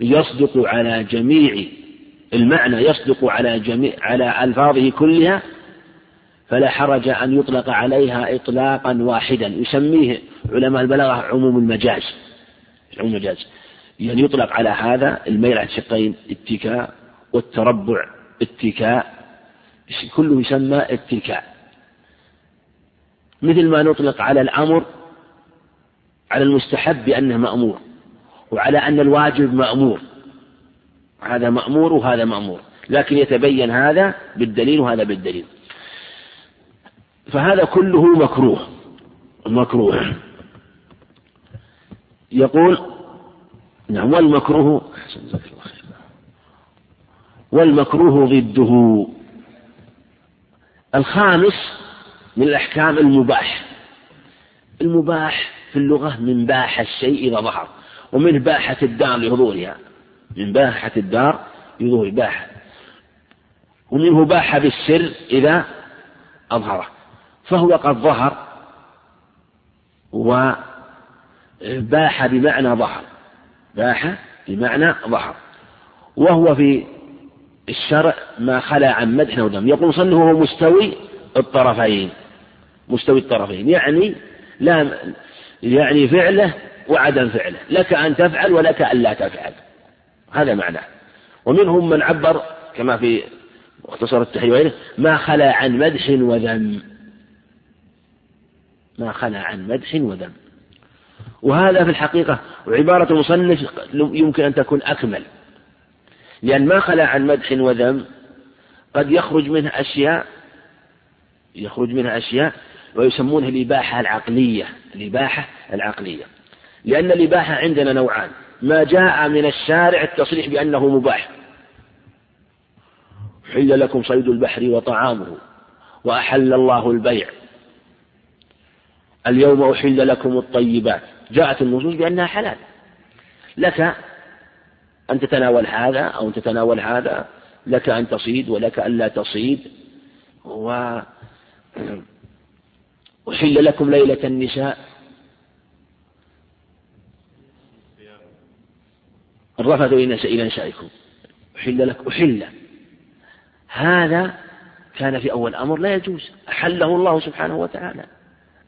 S1: يصدق على جميع المعنى يصدق على جميع على ألفاظه كلها فلا حرج أن يطلق عليها إطلاقا واحدا. يسميه علماء البلاغة عموم المجاز عموم المجاز. يعني يطلق على هذا الميل على الشقين اتكاء والتربع اتكاء. كله يسمى اتكاء. مثل ما نطلق على الأمر على المستحب بأنه مأمور وعلى أن الواجب مأمور. هذا مأمور وهذا مأمور. لكن يتبين هذا بالدليل وهذا بالدليل. فهذا كله مكروه. مكروه. يقول نعم والمكروه والمكروه ضده. الخامس من الأحكام المباح. المباح في اللغة من باح الشيء إذا ظهر ومن باحة الدار لحضورها. من باحة الدار لظهور باحة ومنه باح بالسر إذا أظهره. فهو قد ظهر وباح بمعنى ظهر. باح بمعنى ظهر. وهو في الشرع ما خلا عن مدح ودم. يقول صنه هو مستوي الطرفين. مستوي الطرفين. يعني لا يعني فعله وعدم فعله. لك أن تفعل ولك أن لا تفعل. هذا معناه ومنهم من عبر كما في واختصر التحريم وغيره ما خلا عن مدح وذم. ما خلا عن مدح وذم. وهذا في الحقيقة وعبارة المصنف يمكن أن تكون أكمل. لأن ما خلا عن مدح وذم قد يخرج منه أشياء يخرج منها أشياء ويسمونها الإباحة العقلية. الإباحة العقلية. لأن الإباحة عندنا نوعان. ما جاء من الشارع التصريح بأنه مباح. حل لكم صيد البحر وطعامه وأحل الله البيع. اليوم أحل لكم الطيبات. جاءت النصوص بأنها حلال. لك أن تتناول هذا أو أن تتناول هذا. لك أن تصيد ولك أن لا تصيد. و أحل لكم ليلة النساء. الرفث إلى نسائكم. أحل لك أحل. هذا كان في أول أمر لا يجوز. أحله الله سبحانه وتعالى.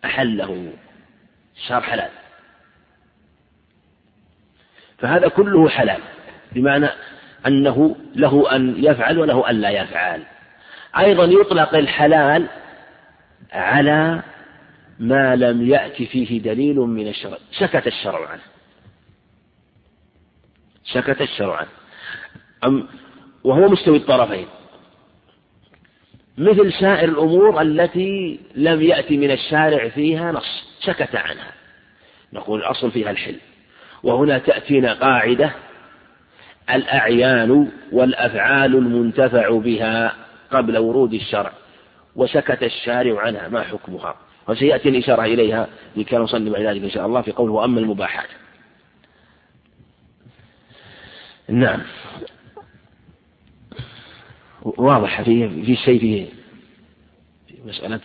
S1: أحله. صار حلال. فهذا كله حلال. بمعنى أنه له أن يفعل وله أن لا يفعل. أيضا يطلق الحلال على ما لم يأتي فيه دليل من الشرع. سكت الشرع عنه. سكت الشرع. أم وهو مستوي الطرفين. مثل سائر الأمور التي لم يأتي من الشارع فيها نص. سكت عنها. نقول الأصل فيها الحل. وهنا تأتينا قاعدة الأعيان والأفعال المنتفع بها قبل ورود الشرع. وسكت الشارع عنها. ما حكمها؟ وسيأتي الإشارة إليها. لكي نصلي بعد ذلك إن شاء الله في قوله وأما المباحات. نعم. واضح في في شيء في مسألة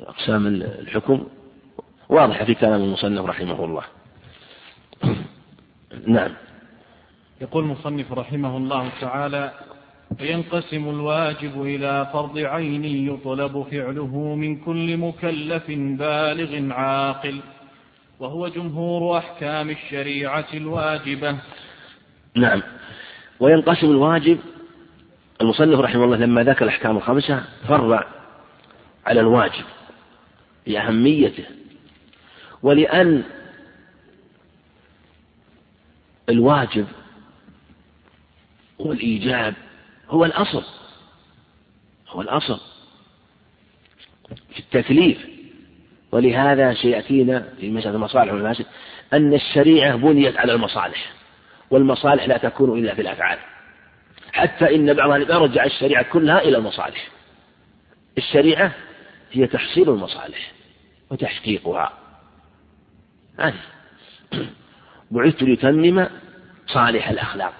S1: أقسام الحكم. واضحة في كلام المصنف رحمه الله. نعم.
S2: يقول المصنف رحمه الله تعالى وينقسم الواجب إلى فرض عين يطلب فعله من كل مكلف بالغ عاقل وهو جمهور أحكام الشريعة الواجبة.
S1: نعم. وينقسم الواجب المصنف رحمه الله لما ذكر الأحكام الخمسة فرع على الواجب لأهميته ولأن الواجب والإيجاب هو الأصل هو الأصل في التكليف ولهذا سيأتينا في مسألة المصالح والمفاسد أن الشريعة بنيت على المصالح. والمصالح لا تكون إلا في الأفعال. حتى إن بعض أهل يرجع الشريعة كلها إلى المصالح. الشريعة هي تحصيل المصالح وتحقيقها. هذه. بعثت لتمم صالح الأخلاق.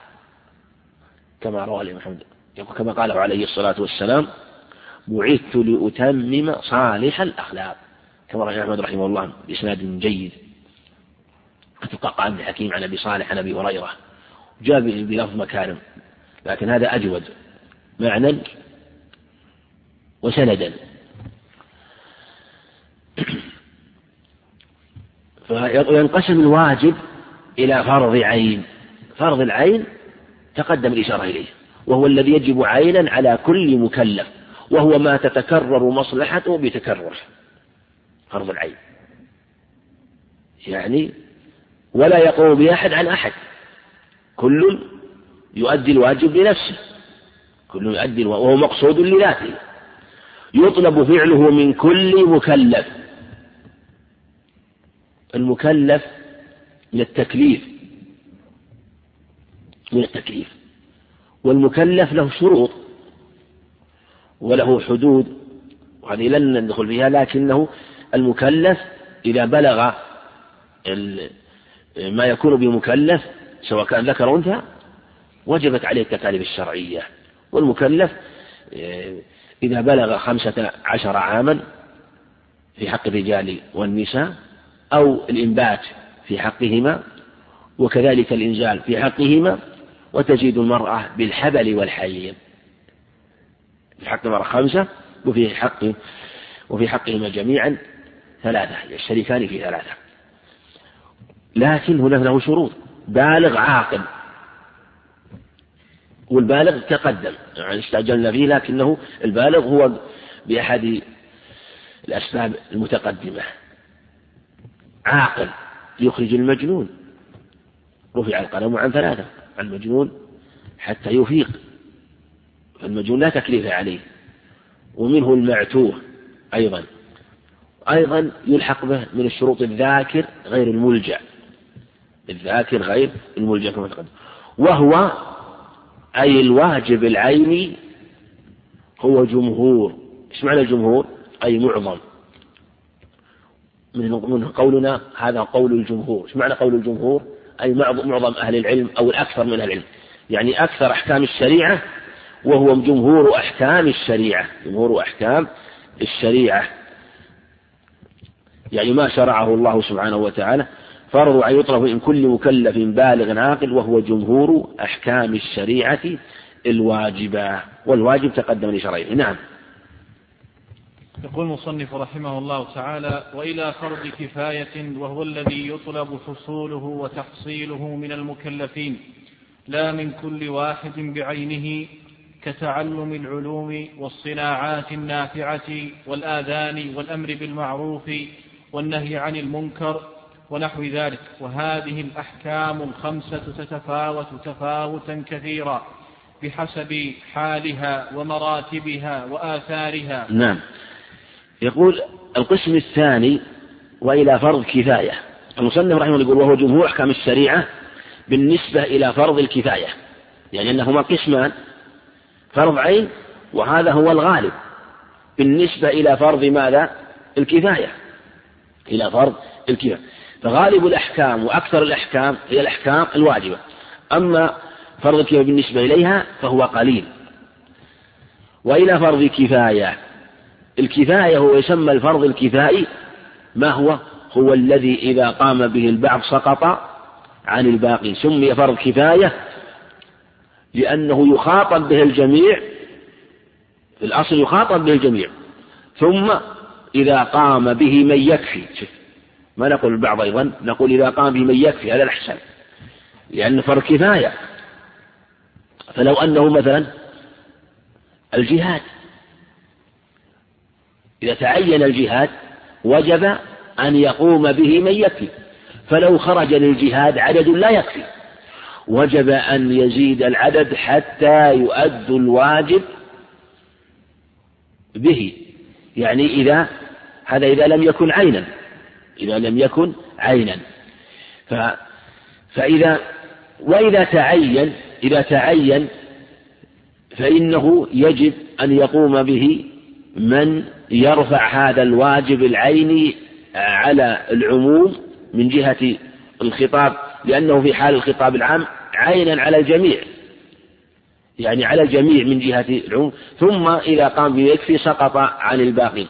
S1: كما روى الإمام محمد كما قاله عليه الصلاة والسلام بعثت لأتمم صالح الأخلاق. كما روى أحمد رحمه الله بإسناد جيد. قال ابن حكيم عن أبي صالح عن أبي هريرة. جاء بلفظ مكارم. لكن هذا أجود معنى وسندا. فينقسم الواجب إلى فرض عين. فرض العين تقدم الإشارة إليه. وهو الذي يجب عينا على كل مكلف. وهو ما تتكرر مصلحته بتكرره. فرض العين. يعني ولا يقوم بأحد عن أحد. كل يؤدي الواجب لنفسه كل يؤدي وهو مقصود لذاته. يطلب فعله من كل مكلف. المكلف من التكليف من التكليف. والمكلف له شروط وله حدود وهذه لن ندخل فيها لكنه المكلف إذا بلغ ما يكون بمكلف سواء كان ذكر أو أنثى وجبت عليه التكاليف الشرعية. والمكلف إذا بلغ خمسة عشر عاما في حق الرجال والنساء أو الإنبات في حقهما وكذلك الإنزال في حقهما وتزيد المرأة بالحبل والحيض في حق المرأة خمسة وفي حق وفي حقهما جميعا ثلاثة يشتركان في ثلاثة. لكن هناك له شروط. بالغ عاقل. والبالغ تقدم. يعني استعجلنا فيه لكنه البالغ هو بأحد الأسباب المتقدمة. عاقل. يخرج المجنون. رفع القلم عن ثلاثة. عن المجنون حتى يفيق. فالمجنون لا تكليف عليه. ومنه المعتوه أيضا. أيضا يلحق به من الشروط الذاكر غير الملجأ. الذاكر غير الملجأ كما تقدم. وهو أي الواجب العيني هو جمهور. إيش معنى الجمهور؟ أي معظم. من قولنا هذا قول الجمهور. إيش معنى قول الجمهور؟ أي معظم أهل العلم أو الأكثر من أهل العلم. يعني أكثر أحكام الشريعة وهو جمهور أحكام الشريعة. جمهور أحكام الشريعة. يعني ما شرعه الله سبحانه وتعالى. فرض أن يطرف من كل مكلف بالغ عاقل وهو جمهور أحكام الشريعة الواجبة والواجب تقدم لشرعه. نعم.
S2: يقول المصنف رحمه الله تعالى وإلى فرض كفاية وهو الذي يطلب حصوله وتحصيله من المكلفين لا من كل واحد بعينه كتعلم العلوم والصناعات النافعة والآذان والأمر بالمعروف والنهي عن المنكر ونحو ذلك. وهذه الأحكام الخمسة تتفاوت تفاوتا كثيرا بحسب حالها ومراتبها وآثارها.
S1: نعم. يقول القسم الثاني وإلى فرض كفاية. المصنف رحمه الله يقول وهو جمهور أحكام الشريعة بالنسبة إلى فرض الكفاية. يعني أنهما قسمان فرض عين وهذا هو الغالب. بالنسبة إلى فرض ماذا؟ الكفاية. إلى فرض الكفاية. فغالب الأحكام وأكثر الأحكام هي الأحكام الواجبة. أما فرض الكفاية بالنسبة إليها فهو قليل. وإلى فرض كفاية الكفاية هو يسمى الفرض الكفائي ما هو؟ هو الذي إذا قام به البعض سقط عن الباقي. سمي فرض كفاية لأنه يخاطب به الجميع في الأصل يخاطب به الجميع. ثم إذا قام به من يكفي. ما نقول البعض أيضا نقول إذا قام به من يكفي هذا الأحسن لأن فرض كفاية. فلو أنه مثلا الجهاد إذا تعين الجهاد وجب أن يقوم به من يكفي. فلو خرج للجهاد عدد لا يكفي. وجب أن يزيد العدد حتى يؤد الواجب به. يعني إذا هذا إذا لم يكن عينا. إذا لم يكن عينا. ف فإذا وإذا تعين إذا تعين فإنه يجب أن يقوم به من يرفع هذا الواجب العيني على العموم من جهة الخطاب لأنه في حال الخطاب العام عينا على الجميع. يعني على الجميع من جهة العموم. ثم إذا قام به يكفي سقط عن الباقين.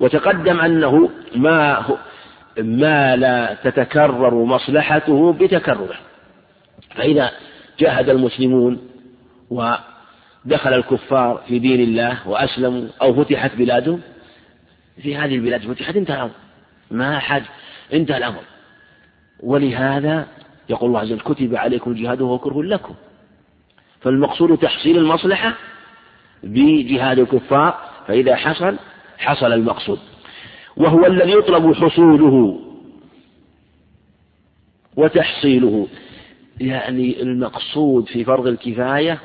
S1: وتقدم أنه ما ما لا تتكرر مصلحته بتكرره. فإذا جاهد المسلمون ودخل الكفار في دين الله وأسلموا أو فتحت بلادهم في هذه البلاد فتحت انتهى الأمر. ما حد انتهى الأمر. ولهذا يقول الله عز وجل كتب عليكم الجهاد وهو كره لكم. فالمقصود تحصيل المصلحة بجهاد الكفار فإذا حصل حصل المقصود. وهو الذي يطلب حصوله وتحصيله. يعني المقصود في فرض الكفاية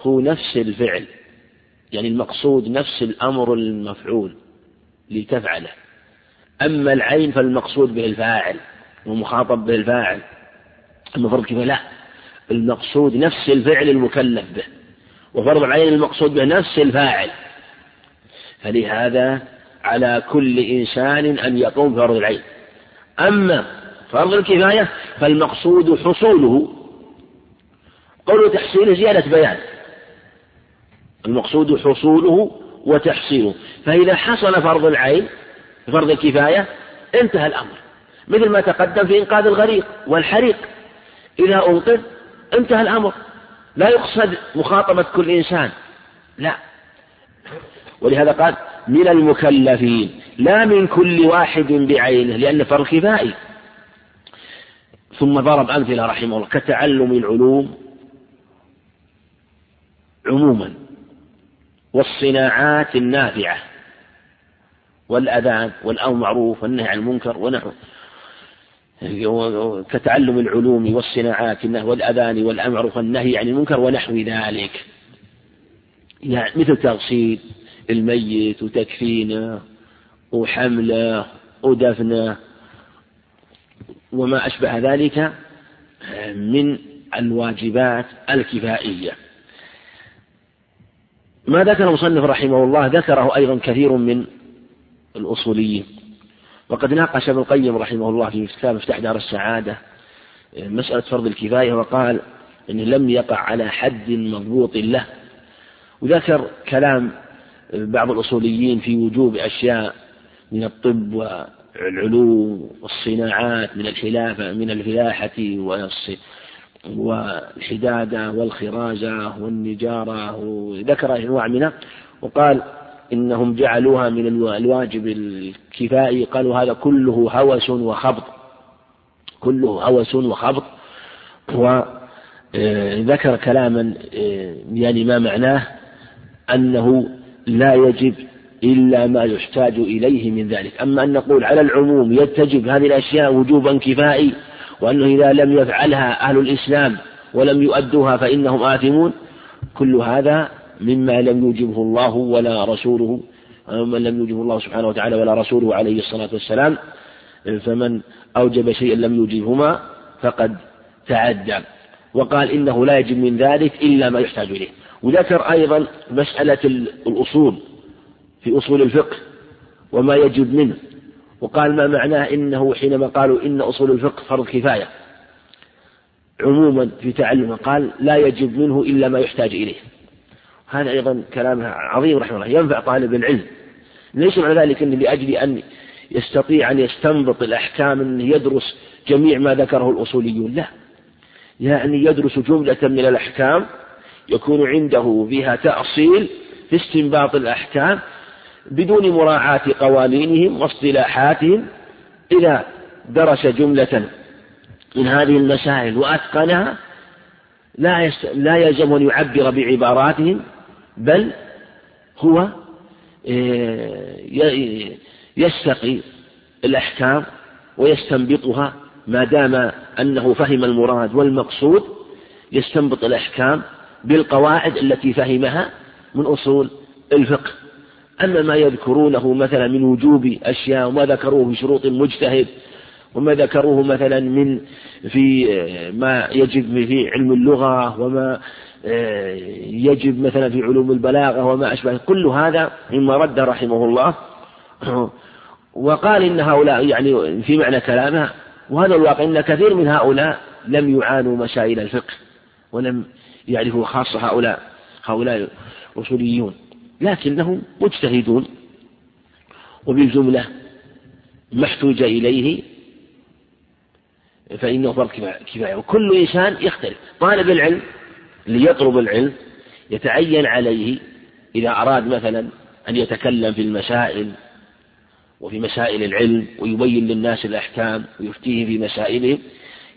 S1: هو نفس الفعل. يعني المقصود نفس الأمر المفعول لتفعله. أما العين فالمقصود به الفاعل ومخاطب به الفاعل. أما فرض الكفاية لا. المقصود نفس الفعل المكلف به. وفرض العين المقصود به نفس الفاعل. فلهذا على كل إنسان أن يقوم بفرض العين. أما فرض الكفاية فالمقصود حصوله. قول تحصيله زيادة بيان. المقصود حصوله وتحصيله. فإذا حصل فرض العين فرض الكفاية انتهى الأمر. مثل ما تقدم في إنقاذ الغريق والحريق. إذا أنقذ انتهى الأمر. لا يقصد مخاطبة كل إنسان. لا. ولهذا قال من المكلفين لا من كل واحد بعينه لأن فرض كفائي. ثم ضرب أمثلة رحمه الله كتعلم العلوم عموما والصناعات النافعة والأذان والأمر معروف والنهي عن المنكر ونحو. كتعلم العلوم والصناعات والأذان والأمر والنهي عن المنكر ونحو ذلك. يعني مثل تغسيل الميت وتكفينه وحملة ودفنة. وما أشبه ذلك من الواجبات الكفائية. ما ذكر المصنف رحمه الله ذكره أيضا كثير من الأصوليين. وقد ناقش ابن القيم رحمه الله في كتاب مفتاح دار السعادة مسألة فرض الكفاية وقال إنه لم يقع على حد مضبوط له. وذكر كلام بعض الأصوليين في وجوب أشياء من الطب والعلوم والصناعات من الحلافة من الفلاحة والحدادة والخرازة والنجارة وذكر أنواع منها وقال إنهم جعلوها من الواجب الكفائي قالوا هذا كله هوس وخبط كله هوس وخبط وذكر كلاما يعني ما معناه أنه لا يجب إلا ما يحتاج إليه من ذلك. أما أن نقول على العموم يتجب هذه الأشياء وجوبا كفائي وأنه إذا لم يفعلها أهل الإسلام ولم يؤدوها فإنهم آثمون كل هذا مما لم يوجبه الله ولا رسوله من لم يوجبه الله سبحانه وتعالى ولا رسوله عليه الصلاة والسلام فمن أوجب شيئا لم يوجبهما فقد تعدى. وقال إنه لا يجب من ذلك إلا ما يحتاج إليه. وذكر أيضا مسألة الأصول في أصول الفقه وما يجب منه. وقال ما معناه إنه حينما قالوا إن أصول الفقه فرض كفاية. عموما في تعلمه قال لا يجب منه إلا ما يحتاج إليه. هذا أيضا كلام عظيم رحمه الله ينفع طالب العلم. ليس معنى ذلك أن لأجل أن يستطيع أن يستنبط الأحكام أنه يدرس جميع ما ذكره الأصوليون لا. يعني يدرس جملة من الأحكام يكون عنده بها تأصيل في استنباط الأحكام بدون مراعاة قوانينهم واصطلاحاتهم إذا درس جملة من هذه المسائل وأتقنها لا. لا يلزم أن يعبر بعباراتهم بل هو آه، يستقي الأحكام ويستنبطها ما دام أنه فهم المراد والمقصود يستنبط الأحكام بالقواعد التي فهمها من أصول الفقه. أما ما يذكرونه مثلا من وجوب أشياء وما ذكروه في شروط مجتهد وما ذكروه مثلا من في ما يجب في علم اللغة وما آه، يجب مثلا في علوم البلاغة وما أشبه. كل هذا مما رد رحمه الله. وقال إن هؤلاء يعني في معنى كلامه وهذا الواقع أن كثير من هؤلاء لم يعانوا مسائل الفقه ولم يعرفوا خاصة هؤلاء هؤلاء الأصوليون. لكنهم مجتهدون وبالجملة ما احتوج إليه فإنه فرض كفاية وكل إنسان يختلف. طالب العلم ليطلب العلم يتعين عليه إذا أراد مثلا أن يتكلم في المسائل وفي مسائل العلم ويبين للناس الأحكام ويفتيه في مسائلهم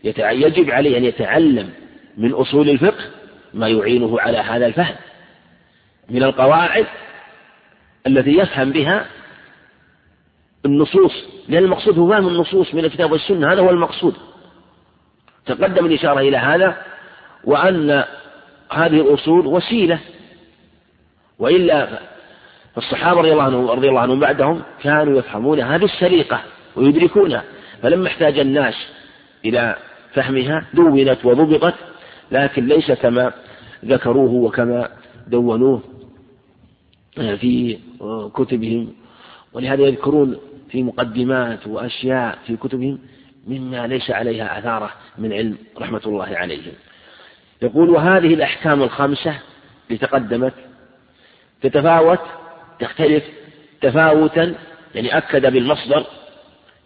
S1: يجب عليه أن يتعلم من أصول الفقه ما يعينه على هذا الفهم من القواعد التي يفهم بها النصوص لأن المقصود هو فهم النصوص من الكتاب والسنة هذا هو المقصود. تقدم الإشارة إلى هذا وأن هذه الأصول وسيلة وإلا فالصحابة رضي الله عنهم رضي الله عنهم بعدهم كانوا يفهمونها بالسليقة ويدركونها فلما احتاج الناس إلى فهمها دونت وضبطت لكن ليس كما ذكروه وكما دونوه في كتبهم. ولهذا يذكرون في مقدمات وأشياء في كتبهم مما ليس عليها أثارة من علم رحمة الله عليهم. يقول وهذه الأحكام الخمسة اللي تقدمت تتفاوت تختلف تفاوتا يعني أكد بالمصدر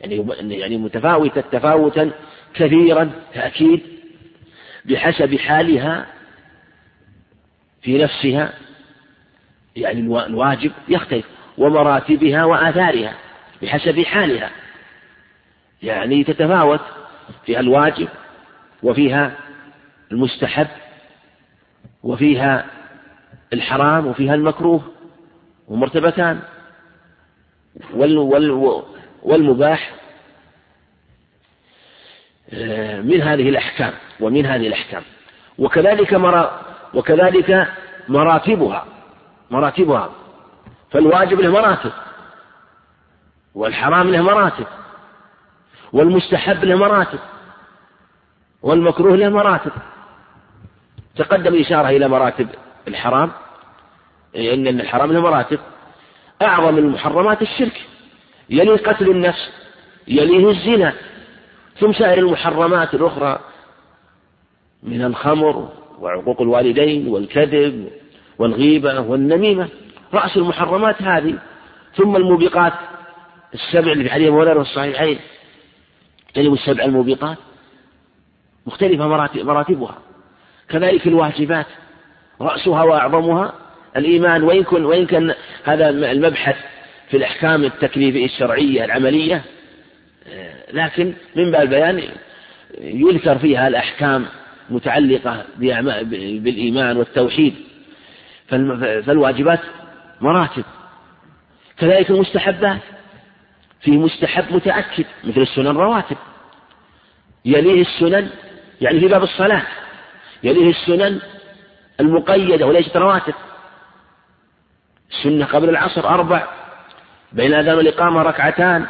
S1: يعني يعني متفاوتة تفاوتا كثيرا تأكيد بحسب حالها في نفسها يعني الواجب يختلف ومراتبها وآثارها بحسب حالها. يعني تتفاوت فيها الواجب وفيها المستحب وفيها الحرام وفيها المكروه ومرتبتان. وال وال والمباح آه، من هذه الأحكام. ومن هذه الأحكام. وكذلك مرا وكذلك مراتبها مراتبها. فالواجب له مراتب والحرام له مراتب والمستحب له مراتب والمكروه له مراتب. تقدم الإشارة إلى مراتب الحرام إن الحرام له مراتب. أعظم المحرمات الشرك يليه قتل النفس يليه الزنا. ثم سائر المحرمات الأخرى من الخمر وعقوق الوالدين والكذب والغيبة والنميمة. رأس المحرمات هذه. ثم الموبقات. السبع اللي في حديث مولانا الصحيحين. تجب السبع الموبقات. مختلفة مراتبها. كذلك الواجبات. رأسها وأعظمها الإيمان. وإن كان وإن كان هذا المبحث في الأحكام التكليفية الشرعية العملية. لكن من باب البيان يذكر فيها الأحكام. متعلقة بالإيمان والتوحيد. فالواجبات مراتب. كذلك المستحبات. في مستحب متأكد مثل السنن رواتب. يليه السنن يعني في باب الصلاة. يليه السنن المقيدة وليست رواتب. السنة قبل العصر أربع. بين الأذان والإقامة ركعتان.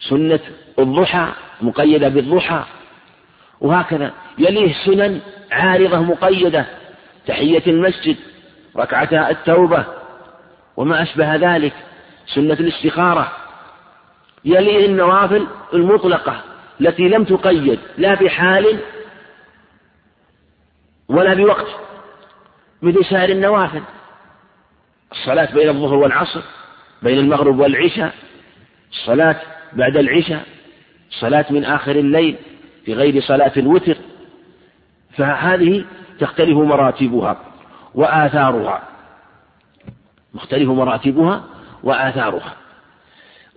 S1: سنة الضحى مقيدة بالضحى. وهكذا يليه سنن عارضة مقيدة. تحية المسجد ركعتا التوبة وما أشبه ذلك سنة الاستخارة. يليه النوافل المطلقة التي لم تقيد لا بحال ولا بوقت مثل سائر النوافل. الصلاة بين الظهر والعصر بين المغرب والعشاء الصلاة بعد العشاء الصلاة من آخر الليل. في غير صلاة الوتر فهذه تختلف مراتبها وآثارها. مختلف مراتبها وآثارها.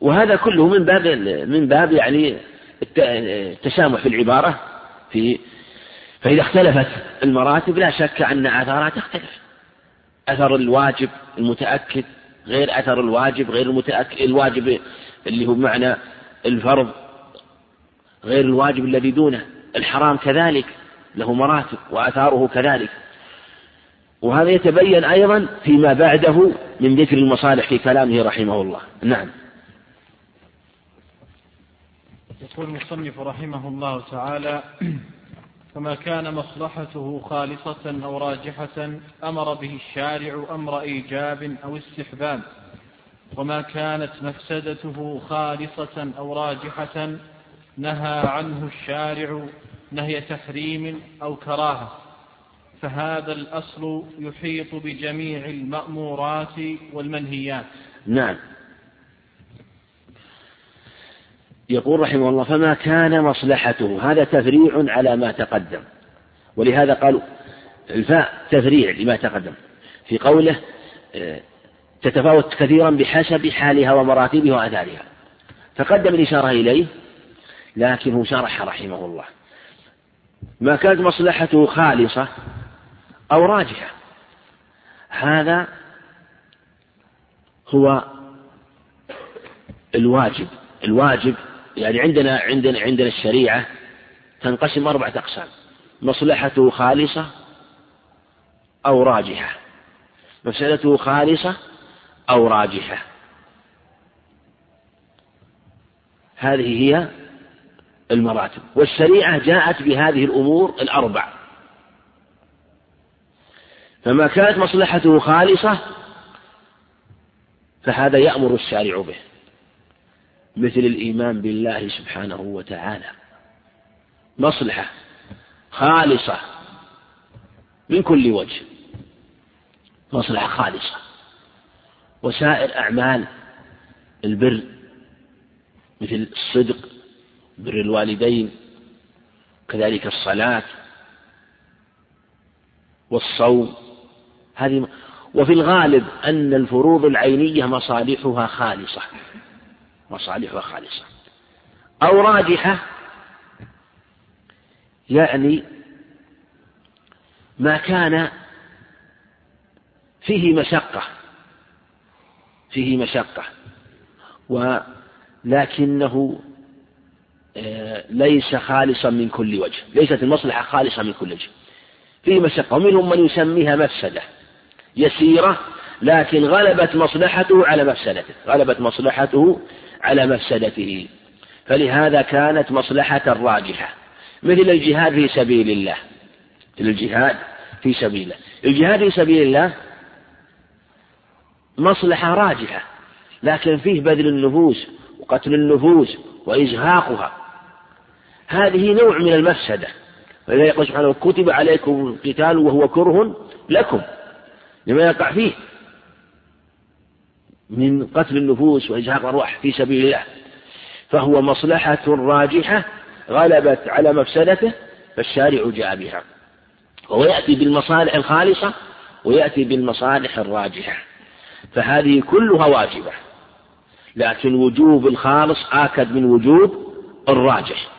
S1: وهذا كله من باب من باب يعني التسامح في العبارة. في فإذا اختلفت المراتب لا شك أن آثارها تختلف. أثر الواجب المتأكد غير أثر الواجب غير المتأكد الواجب اللي هو بمعنى الفرض غير الواجب الذي دونه. الحرام كذلك له مراتب وآثاره كذلك. وهذا يتبين أيضا فيما بعده من ذكر المصالح في كلامه رحمه الله. نعم.
S2: يقول المصنف رحمه الله تعالى فما كان مصلحته خالصة أو راجحة أمر به الشارع أمر إيجاب أو استحباب. وما كانت مفسدته خالصة أو راجحة نهى عنه الشارع نهي تحريم أو كراهة فهذا الأصل يحيط بجميع المأمورات والمنهيات.
S1: نعم. يقول رحمه الله فما كان مصلحته. هذا تفريع على ما تقدم. ولهذا قالوا الفاء تفريع لما تقدم. في قوله تتفاوت كثيرا بحسب حالها ومراتبها وآثارها تقدم الإشارة إليه لكنه شرح رحمه الله. ما كانت مصلحته خالصة أو راجحة. هذا هو الواجب. الواجب يعني عندنا عندنا عندنا الشريعة تنقسم أربعة أقسام. مصلحته خالصة أو راجحة. مفسدته خالصة أو راجحة. هذه هي المراتب. والشريعة جاءت بهذه الأمور الأربع. فما كانت مصلحته خالصة فهذا يأمر الشارع به مثل الإيمان بالله سبحانه وتعالى. مصلحة خالصة من كل وجه. مصلحة خالصة. وسائر أعمال البر مثل الصدق بر الوالدين كذلك الصلاة والصوم. هذه وفي الغالب أن الفروض العينية مصالحها خالصة مصالحها خالصة. أو راجحة يعني ما كان فيه مشقة فيه مشقة. ولكنه ليس خالصا من كل وجه. ليست المصلحة خالصة من كل وجه. فيه مشقة. ومنهم من يسميها مفسدة. يسيرة لكن غلبت مصلحته على مفسدته. غلبت مصلحته على مفسدته. فلهذا كانت مصلحة راجحة. مثل الجهاد في سبيل الله. مثل الجهاد في سبيل الله. الجهاد في سبيل الله مصلحة راجحة. لكن فيه بذل النفوس وقتل النفوس وإزهاقها. هذه نوع من المفسدة. ولذلك يقول سبحانه كتب عليكم القتال وهو كره لكم لما يقع فيه من قتل النفوس وإزهاق الأرواح في سبيل الله. فهو مصلحة راجحة غلبت على مفسدته فالشارع جاء بها. وهو يأتي بالمصالح الخالصة ويأتي بالمصالح الراجحة. فهذه كلها واجبة. لكن وجوب الخالص آكد من وجوب الراجح.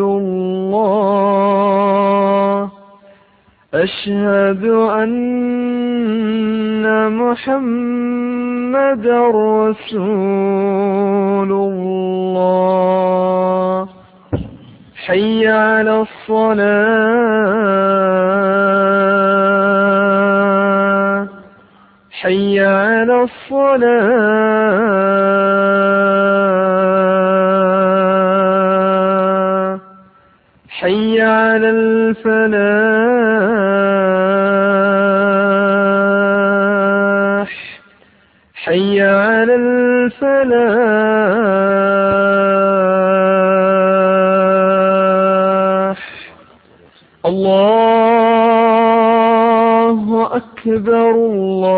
S3: الله أشهد أن محمدا رسول الله. حي على الصلاة حي على الصلاة. حي على الفلاح. حي على الفلاح. الله أكبر الله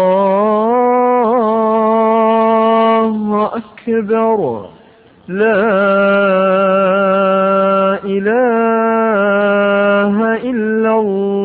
S3: أكبر. لا إله إلا الله.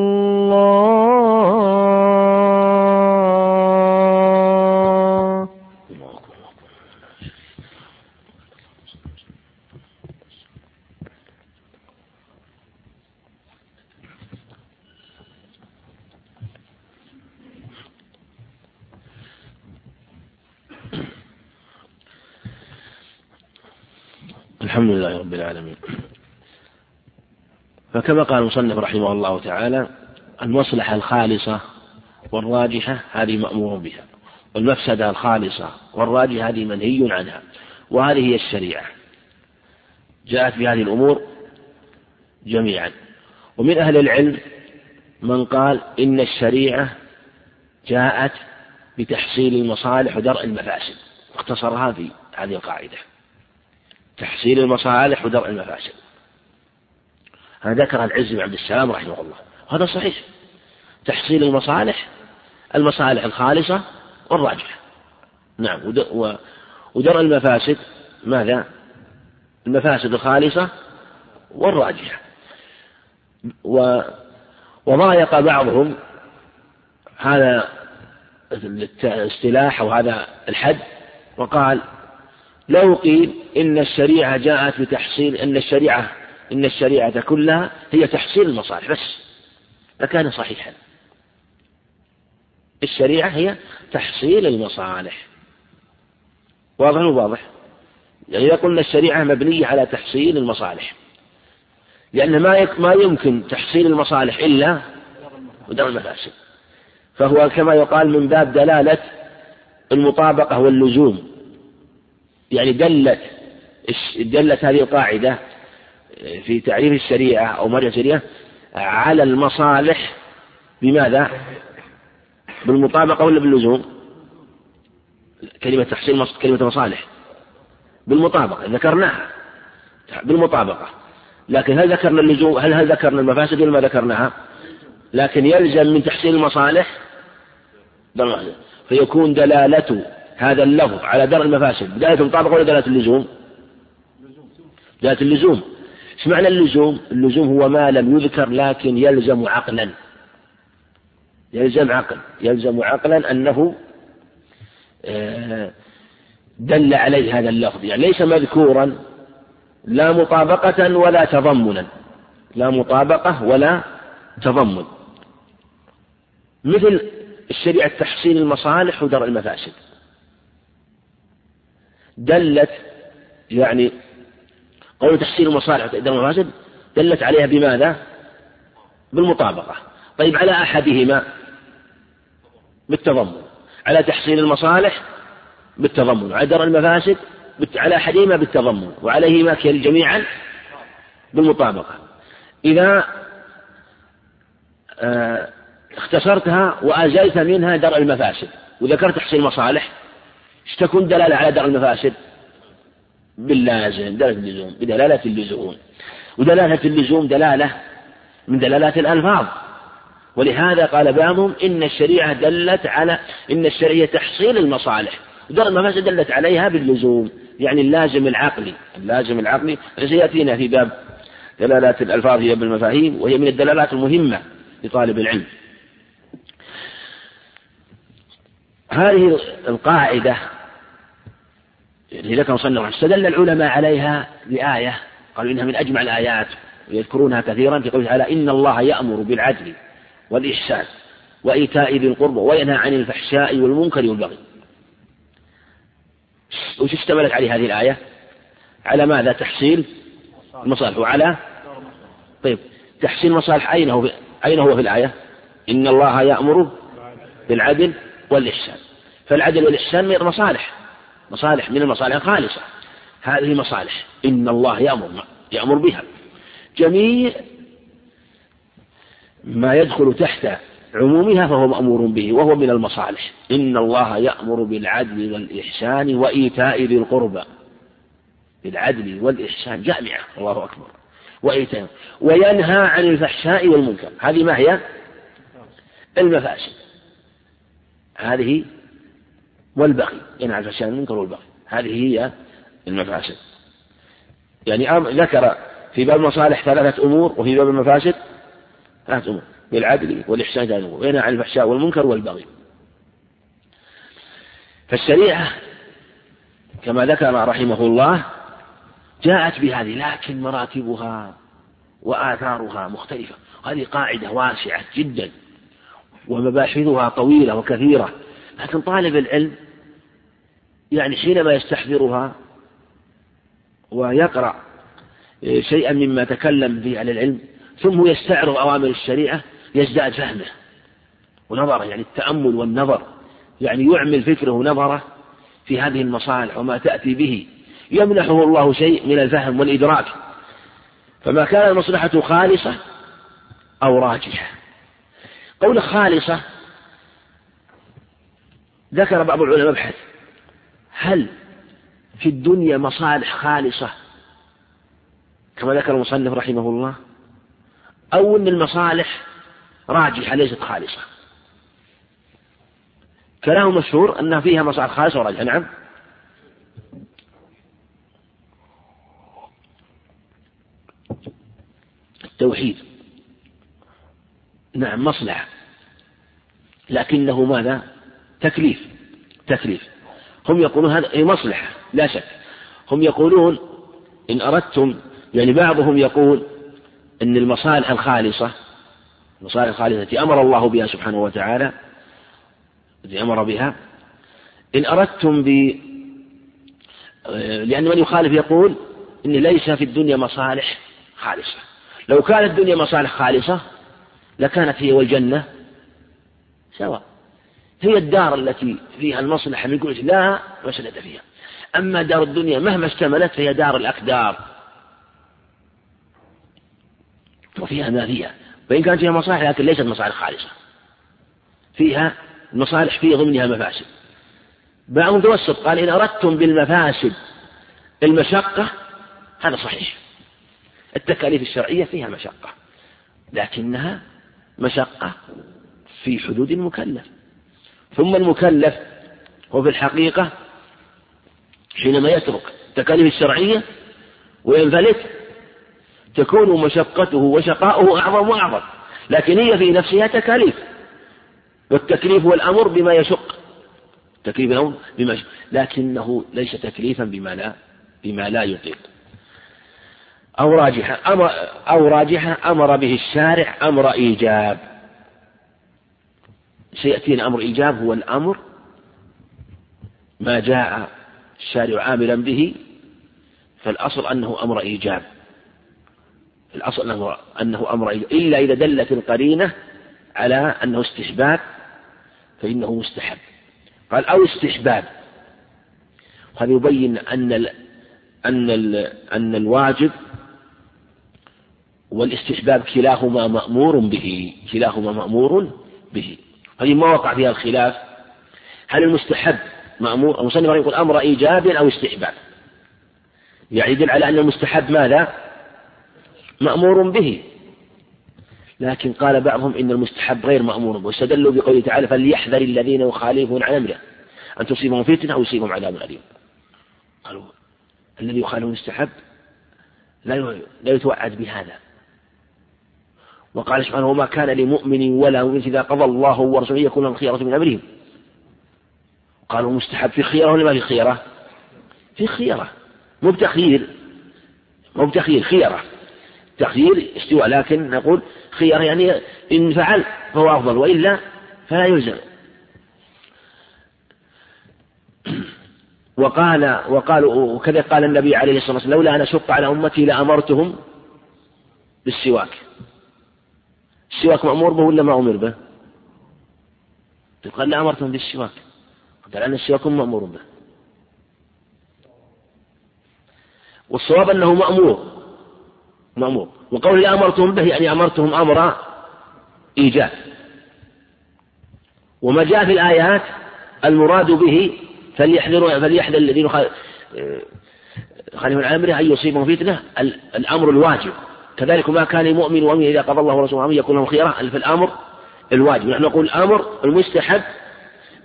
S1: فكما قال المصنف رحمه الله تعالى المصلحة الخالصة والراجحة هذه مأمور بها والمفسدة الخالصة والراجحة هذه منهي عنها وهذه هي الشريعة. جاءت بهذه الأمور جميعا. ومن أهل العلم من قال إن الشريعة جاءت بتحصيل المصالح ودرء المفاسد اختصرها في هذه القاعدة. تحصيل المصالح ودرء المفاسد. ذكر العز بن عبد السلام رحمه الله. وهذا صحيح. تحصيل المصالح المصالح الخالصة والراجحة. نعم ودرء المفاسد ماذا؟ المفاسد الخالصة والراجحة. و وضايق بعضهم هذا الاصطلاح أو هذا الحد وقال لو قيل إن الشريعة جاءت بتحصيل إن الشريعة إن الشريعة كلها هي تحصيل المصالح بس لكان صحيحا. الشريعة هي تحصيل المصالح. واضح واضح؟ يعني إذا قلنا الشريعة مبنية على تحصيل المصالح لأن ما ما يمكن تحصيل المصالح إلا بدر المفاسد. فهو كما يقال من باب دلالة المطابقة واللزوم. يعني دلت دلت هذه القاعدة في تعريف الشريعة أو مرجع الشريعة على المصالح بماذا؟ بالمطابقة ولا باللزوم؟ كلمة تحصيل كلمة مصالح بالمطابقة ذكرناها بالمطابقة لكن هل ذكرنا اللزوم هل هل ذكرنا المفاسد ولا ما ذكرناها؟ لكن يلزم من تحصيل المصالح فيكون دلالة هذا اللفظ على درء المفاسد دلالة المطابقة ولا دلالة اللزوم؟ دلالة اللزوم إيش معنى اللزوم؟ اللزوم هو ما لم يذكر لكن يلزم عقلا. يلزم عقل. يلزم عقلا أنه آه، دل عليه هذا اللفظ. يعني ليس مذكورا لا مطابقة ولا تضمنا. لا مطابقة ولا تضمن. مثل الشريعة تحسين المصالح ودرء المفاسد. دلت يعني قول تحسين المصالح ودرء المفاسد دلت عليها بماذا؟ بالمطابقة. طيب على أحدهما بالتضمن. على تحصيل المصالح بالتضمن. على درء المفاسد على أحدهما بالتضمن. وعليهما جميعا بالمطابقة. إذا آه، اختصرتها وأزلت منها درء المفاسد. وذكرت تحصيل المصالح. إيش تكون دلالة على درء المفاسد؟ باللازم دلالة اللزوم بدلالة اللزوم. ودلالة اللزوم دلالة من دلالات الألفاظ. ولهذا قال بعضهم إن الشريعة دلت على إن الشريعة تحصيل المصالح. ودرء المفاسد دلت عليها باللزوم يعني اللازم العقلي. اللازم العقلي سيأتينا في باب دلالات الألفاظ هي بالمفاهيم وهي من الدلالات المهمة لطالب العلم. هذه القاعدة التي ذكر مصنف استدل العلماء عليها بآية قالوا إنها من أجمع الآيات ويذكرونها كثيرا في قوله تعالى إن الله يأمر بالعدل والإحسان وإيتاء ذي القربى وينهى عن الفحشاء والمنكر والبغي. وش اشتملت عليه هذه الآية؟ على ماذا؟ تحصيل المصالح. وعلى طيب تحصيل المصالح أين هو أين هو في الآية؟ إن الله يأمر بالعدل والإحسان. فالعدل والإحسان من المصالح. مصالح من المصالح الخالصة هذه مصالح إن الله يأمر يأمر بها. جميع ما يدخل تحت عمومها فهو مأمور به وهو من المصالح. إن الله يأمر بالعدل والإحسان وإيتاء ذي القربى. بالعدل والإحسان جامعة. الله أكبر. وإيتاء. وينهى عن الفحشاء والمنكر. هذه ما هي؟ المفاسد. هذه والبغي ينهى عن الفحشاء والمنكر والبغي هذه هي المفاسد. يعني ذكر في باب المصالح ثلاثة أمور وفي باب المفاسد ثلاثة أمور. بالعدل والإحسان إلى وينهى عن الفحشاء والمنكر والبغي. فالشريعة كما ذكر رحمه الله جاءت بهذه لكن مراتبها وآثارها مختلفة. هذه قاعدة واسعة جدا ومباحثها طويلة وكثيرة لكن طالب العلم يعني حينما يستحضرها ويقرأ شيئا مما تكلم به أهل العلم ثم يستعرض أوامر الشريعة يزداد فهمه ونظره يعني التأمل والنظر يعني يعمل فكره ونظره في هذه المصالح وما تأتي به. يمنحه الله شيء من الفهم والإدراك. فما كان المصلحة خالصة أو راجحة. قول خالصة ذكر بعض العلماء مبحث هل في الدنيا مصالح خالصة؟ كما ذكر المصنف رحمه الله أو أن المصالح راجحة ليست خالصة. كلام مشهور أن فيها مصالح خالصة وراجحة نعم. توحيد نعم مصلحة. لكنه ماذا؟ تكليف. تكليف. هم يقولون هذا مصلحة لا شك. هم يقولون إن أردتم يعني بعضهم يقول أن المصالح الخالصة المصالح الخالصة التي أمر الله بها سبحانه وتعالى التي أمر بها إن أردتم ب لأن من يخالف يقول إن ليس في الدنيا مصالح خالصة. لو كانت الدنيا مصالح خالصة لكانت هي والجنة سواء. هي الدار التي فيها المصلحة من كل لا مسألة فيها. أما دار الدنيا مهما اشتملت فهي دار الأكدار وفيها ما فيها وإن كانت فيها مصالح لكن ليست مصالح خالصة. فيها المصالح في ضمنها مفاسد. بعضهم توسط قال إن أردتم بالمفاسد المشقة هذا صحيح. التكاليف الشرعية فيها مشقة لكنها مشقة في حدود المكلف ثم المكلف هو في الحقيقة حينما يترك التكاليف الشرعية وينفلت تكون مشقته وشقاؤه أعظم وأعظم لكن هي في نفسها تكاليف والتكليف هو الأمر بما يشق تكليف الأمر بما يشق لكنه ليس تكليفا بما لا بما لا يطيق. أو راجحة أو راجحة أمر به الشارع أمر إيجاب. سيأتينا أمر إيجاب هو الأمر ما جاء الشارع عاملا به فالأصل أنه أمر إيجاب. الأصل أنه, أنه أمر إيجاب. إلا إذا دلت القرينة على أنه استحباب فإنه مستحب. قال أو استحباب. وهذا يبين أن ال أن ال أن الواجب والاستحباب كلاهما مأمور به كلاهما مأمور به. هذه ما وقع فيها الخلاف. هل المستحب مأمور المصنف يقول أمر إيجاب أو استحباب؟ يعني يدل على أن المستحب ماذا؟ مأمور به. لكن قال بعضهم إن المستحب غير مأمور به. واستدلوا بقوله تعالى فليحذر الذين يخالفون عن أمره. أن تصيبهم فتنة أو يصيبهم عذاب أليم. قالوا الذي يخالف المستحب لا لا يتوعد بهذا. وقال سبحانه وما كان لمؤمن ولا مؤمن إذا قضى الله ورسوله يكون لهم خيرة من أمرهم. قالوا مستحب في خيرة ولا ما في خيرة؟ في خيرة. مو بتخيير. مو بتخيير خيرة. تخيير استواء لكن نقول خيرة يعني إن فعل فهو أفضل وإلا فلا يلزم. وقال وقال وكذا قال النبي عليه الصلاة والسلام لولا أن أشق على أمتي لأمرتهم بالسواك. السواك مأمور به ولا ما أمر به؟ قال لأمرتهم بالسواك قال أن السواك مأمور به. والصواب أنه مأمور. مأمور. وقول أمرتهم به يعني أمرتهم أمر إيجاب وما جاء في الآيات المراد به فليحذر فليحذر الذين خالفون عن أمره أن يصيبهم فتنة الأمر الواجب. كذلك ما كان المؤمن ومن إذا قضى الله ورسوله أمر يكون لهم خيرة في الأمر الواجب. نحن نقول الأمر المستحب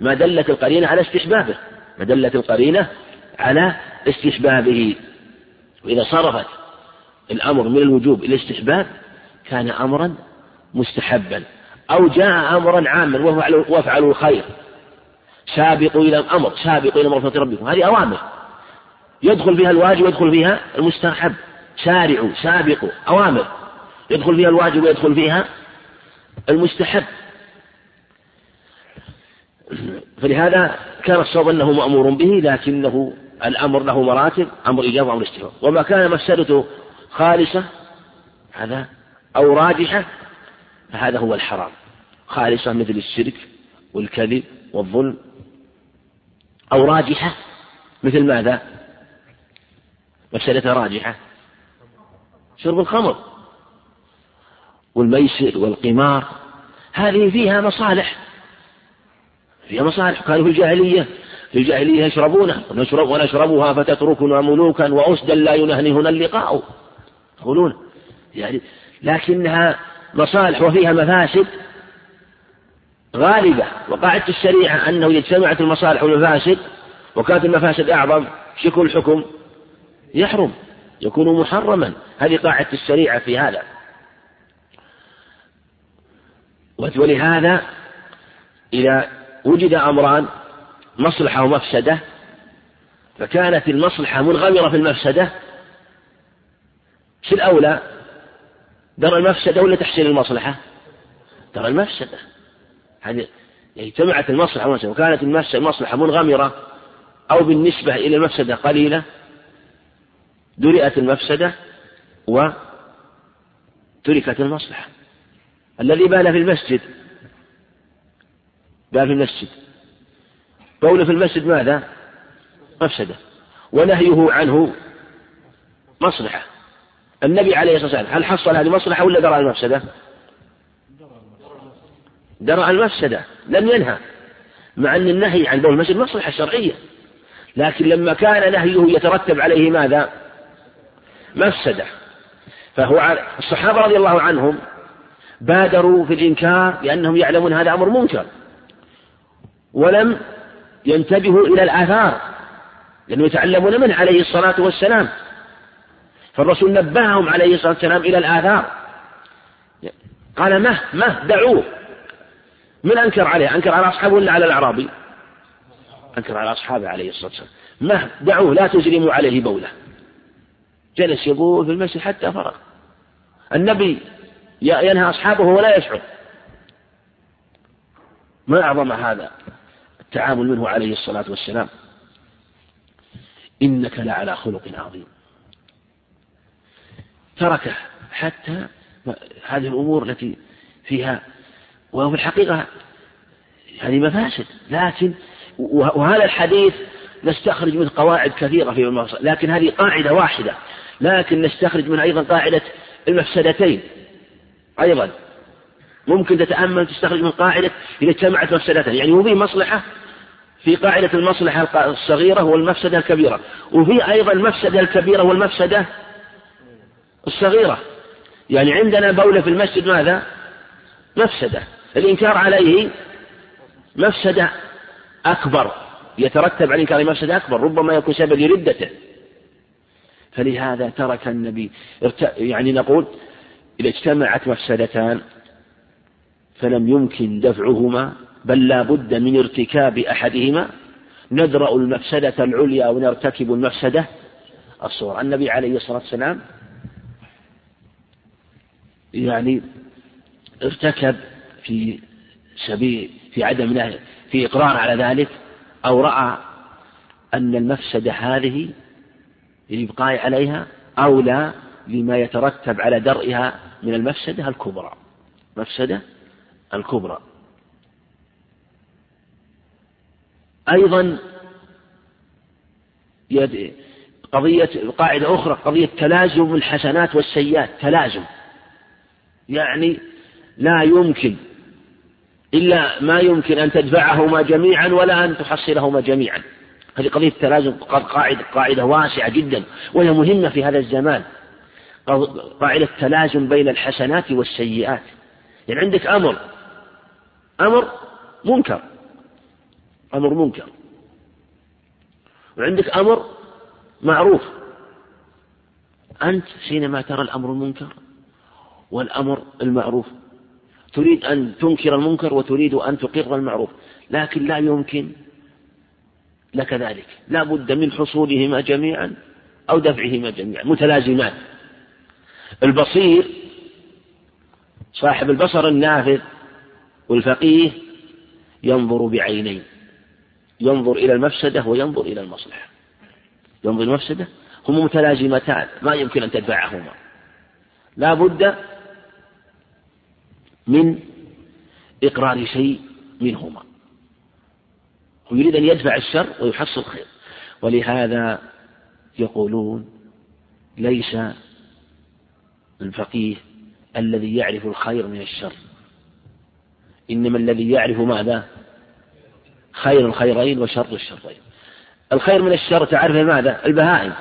S1: ما دلت القرينة على استحبابه. ما دلت القرينة على استحبابه. وإذا صرفت الأمر من الوجوب إلى الاستحباب كان أمرا مستحبا. أو جاء أمرا عاما وافعلوا الخير. سابقوا إلى الأمر سابقوا إلى مرفة ربكم. هذه أوامر. يدخل فيها الواجب ويدخل فيها المستحب. سارعوا سابقوا أوامر. يدخل فيها الواجب ويدخل فيها المستحب. فلهذا كان الصواب أنه مأمور به لكنه الأمر له مراتب أمر إجابة وأمر استحباب وما كان مفسدته خالصة هذا أو راجحة فهذا هو الحرام. خالصة مثل الشرك والكذب والظلم. أو راجحة مثل ماذا؟ مفسدتها راجحة. شرب الخمر والميسر والقمار. هذه فيها مصالح فيها مصالح. كانوا في الجاهلية في الجاهلية يشربونها ونشرب ونشربها فتتركنا ملوكا وأسدا لا ينهنهن اللقاء. يقولون يعني لكنها مصالح وفيها مفاسد غالبة. وقاعدة الشريعة أنه إذا اجتمعت المصالح والمفاسد وكانت المفاسد أعظم شكل الحكم يحرم. يكون محرما. هذه قاعدة الشريعة في هذا. ولهذا إذا وجد أمران مصلحة ومفسدة فكانت المصلحة منغمرة في المفسدة شو الأولى درء المفسدة ولا تحسين المصلحة؟ درء المفسدة. هذه اجتمعت المصلحة وكانت المصلحة منغمرة أو بالنسبة إلى المفسدة قليلة درئت المفسدة وتركت المصلحة الذي بال في المسجد بال في المسجد قوله في المسجد ماذا؟ مفسدة ونهيه عنه مصلحة النبي عليه الصلاة والسلام هل حصل هذه مصلحة ولا درى المفسدة؟ درى المفسدة لم ينهى مع أن النهي عن بول المسجد مصلحة شرعية لكن لما كان نهيه يترتب عليه ماذا؟ مفسدة. فهو الصحابة رضي الله عنهم بادروا في الإنكار لأنهم يعلمون هذا أمر منكر ولم ينتبهوا إلى الآثار لأنهم يتعلمون منه عليه الصلاة والسلام. فالرسول نبههم عليه الصلاة والسلام إلى الآثار. قال مه مه دعوه. من أنكر عليه؟ أنكر على أصحابه ولا على الأعرابي؟ أنكر على أصحابه عليه الصلاة والسلام. مه دعوه لا تجرموا عليه بوله. جلس يقول في المسجد حتى فرغ. النبي ينهى أصحابه ولا يشعر ما أعظم هذا التعامل منه عليه الصلاة والسلام. إنك لعلى خلق عظيم. تركه حتى هذه الأمور التي فيها وفي الحقيقة هذه مفاسد لكن وهذا الحديث نستخرج منه قواعد كثيرة في المفصل لكن هذه قاعدة واحدة. لكن نستخرج منها أيضا قاعدة المفسدتين. أيضا ممكن تتأمل تستخرج من قاعدة إذا اجتمعت مفسدتين يعني وفي مصلحة في قاعدة المصلحة الصغيرة والمفسدة الكبيرة. وفي أيضا المفسدة الكبيرة والمفسدة الصغيرة. يعني عندنا بولة في المسجد ماذا؟ مفسدة. الإنكار عليه مفسدة أكبر. يترتب على الإنكار مفسدة أكبر. ربما يكون سبب لردته. فلهذا ترك النبي. يعني نقول إذا اجتمعت مفسدتان فلم يمكن دفعهما بل لا بد من ارتكاب أحدهما ندرأ المفسدة العليا ونرتكب المفسدة الصغرى. النبي عليه الصلاة والسلام يعني ارتكب في سبيل في عدم في إقرار على ذلك أو رأى أن المفسدة هذه الإبقاء عليها أولى لما يترتب على درئها من المفسدة الكبرى. مفسدة الكبرى. أيضا قضية قاعدة أخرى قضية تلازم الحسنات والسيئات. تلازم. يعني لا يمكن إلا ما يمكن أن تدفعهما جميعا ولا أن تحصلهما جميعا. هذه قضية التلازم قاعدة قاعدة واسعة جدا وهي مهمة في هذا الزمان. قاعدة التلازم بين الحسنات والسيئات. يعني عندك أمر أمر منكر أمر منكر. وعندك أمر معروف. أنت حينما ترى الأمر المنكر والأمر المعروف تريد أن تنكر المنكر وتريد أن تقر المعروف لكن لا يمكن لك ذلك. لا بد من حصولهما جميعا أو دفعهما جميعا متلازمان البصير صاحب البصر النافذ والفقيه ينظر بعينين ينظر إلى المفسدة وينظر إلى المصلحة. ينظر المفسدة هما متلازمتان ما يمكن أن تدفعهما. لا بد من إقرار شيء منهما. هو يريد أن يدفع الشر ويحصل خير ولهذا يقولون ليس الفقيه الذي يعرف الخير من الشر. إنما الذي يعرف ماذا؟ خير الخيرين وشر الشرين. الخير من الشر تعرف ماذا؟ البهائم.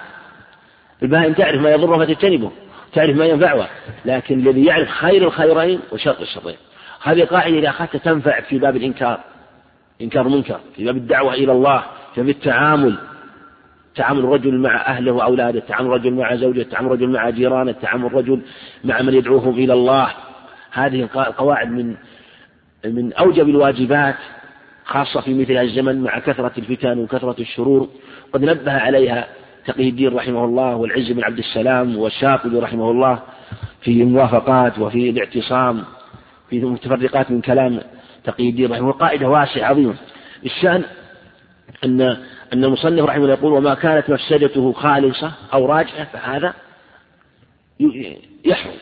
S1: البهائم تعرف ما يضرها فتجتنبه تعرف ما ينفعها لكن الذي يعرف خير الخيرين وشر الشرين. هذه قاعدة إذا أخذتها تنفع في باب الإنكار. إنكار منكر في باب الدعوة إلى الله في باب التعامل. تعامل الرجل مع أهله وأولاده تعامل الرجل مع زوجته تعامل الرجل مع جيرانه تعامل الرجل مع من يدعوهم إلى الله. هذه القواعد من من أوجب الواجبات خاصة في مثل هذا الزمن مع كثرة الفتن وكثرة الشرور. قد نبه عليها تقي الدين رحمه الله والعز بن عبد السلام والشاطبي رحمه الله في الموافقات وفي الاعتصام في متفرقات من كلام تقي الدين رحمه قاعدة واسعة عظيمة. الشأن أن أن المصنف رحمه الله يقول وما كانت مفسدته خالصة أو راجعة فهذا يحرم.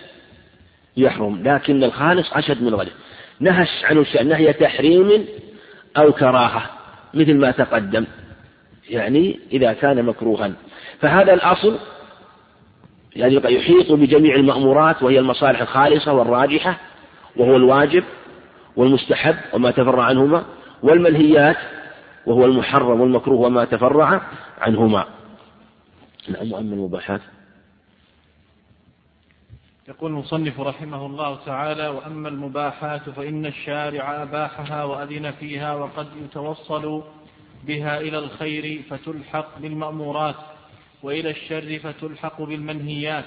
S1: يحرم. لكن الخالص أشد من غيره نهش عنه الشأن. نهي تحريم أو كراهة مثل ما تقدم. يعني إذا كان مكروها. فهذا الأصل يعني يحيط بجميع المأمورات وهي المصالح الخالصة والراجحة وهو الواجب. والمستحب وما تفرع عنهما والمنهيات وهو المحرم والمكروه وما تفرع عنهما. نعم وأما المباحات
S2: يقول المصنف رحمه الله تعالى وأما المباحات فإن الشارع أباحها وأذن فيها وقد يتوصل بها إلى الخير فتلحق بالمأمورات وإلى الشر فتلحق بالمنهيات.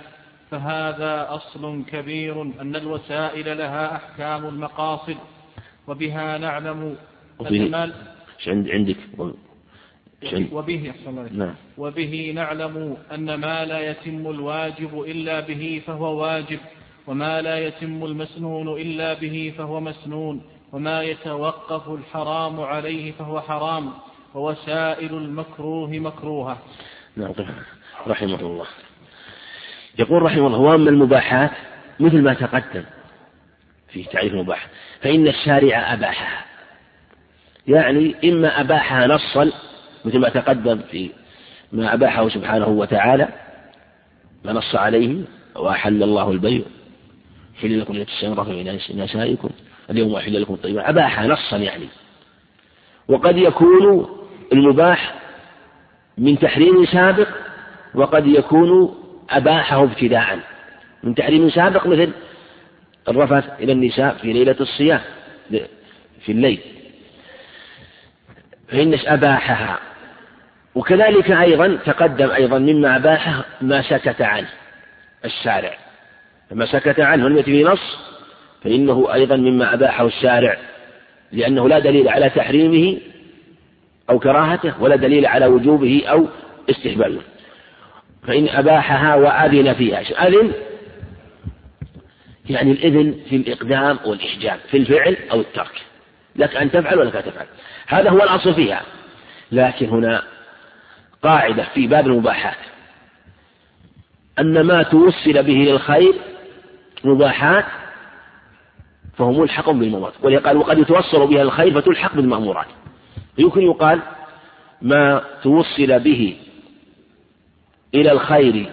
S2: فهذا أصل كبير أن الوسائل لها أحكام المقاصد. وبها نعلم
S1: المال عندك؟
S2: وبه نعم. وبه نعلم أن ما لا يتم الواجب إلا به فهو واجب وما لا يتم المسنون إلا به فهو مسنون وما يتوقف الحرام عليه فهو حرام ووسائل المكروه مكروهة.
S1: نعم رحمه الله. يقول رحمه الله وأما المباحات مثل ما تقدم في تعريف المباح فإن الشارع أباحها. يعني إما أباحها نصا مثل ما تقدم في ما أباحه سبحانه وتعالى ما نص عليه وأحل الله البيع. حل لكم الشجرة من نسائكم. اليوم أحل لكم الطيبات أباحها نصا يعني. وقد يكون المباح من تحريم سابق وقد يكون أباحه ابتداء. من تحريم سابق مثل الرفث إلى النساء في ليلة الصيام في الليل. فإن أباحها. وكذلك أيضا تقدم أيضا مما أباحه ما سكت عنه الشارع. فما سكت عنه لم به نص فإنه أيضا مما أباحه الشارع. لأنه لا دليل على تحريمه أو كراهته ولا دليل على وجوبه أو استحبابه فإن أباحها وأذن فيها. أذن؟ يعني الإذن في الإقدام والإحجام في الفعل أو الترك. لك أن تفعل ولك أن تفعل. هذا هو الأصل فيها. لكن هنا قاعدة في باب المباحات. أن ما توصل به للخير مباحات فهو ملحق بالمأمورات ولقال وقد يتوصل بها الخير فتلحق بالمأمورات. يمكن يقال ما توصل به إلى الخير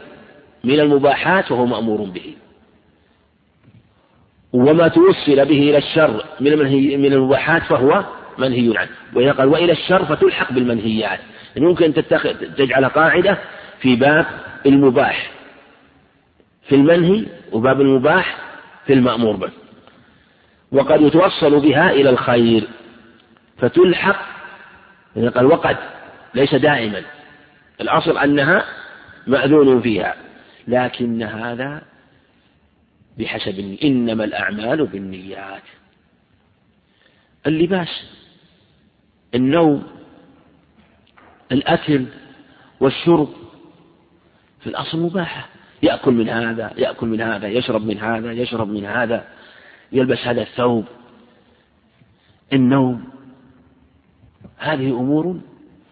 S1: من المباحات فهو مأمور به. وما توصل به إلى الشر من المنهي من المباحات فهو منهي عنه. وإذا قال وإلى الشر فتلحق بالمنهيات يعني ممكن أن تجعل قاعدة في باب المباح. في المنهي وباب المباح في المأمور به. وقد يتوصل بها إلى الخير. فتلحق إذا قال وقد ليس دائما. الأصل أنها مأذون فيها. لكن هذا بحسب إنما الأعمال بالنيات. اللباس النوم الأكل والشرب في الأصل مباحة يأكل من هذا يأكل من هذا يشرب من هذا يشرب من هذا يلبس هذا الثوب. النوم هذه أمور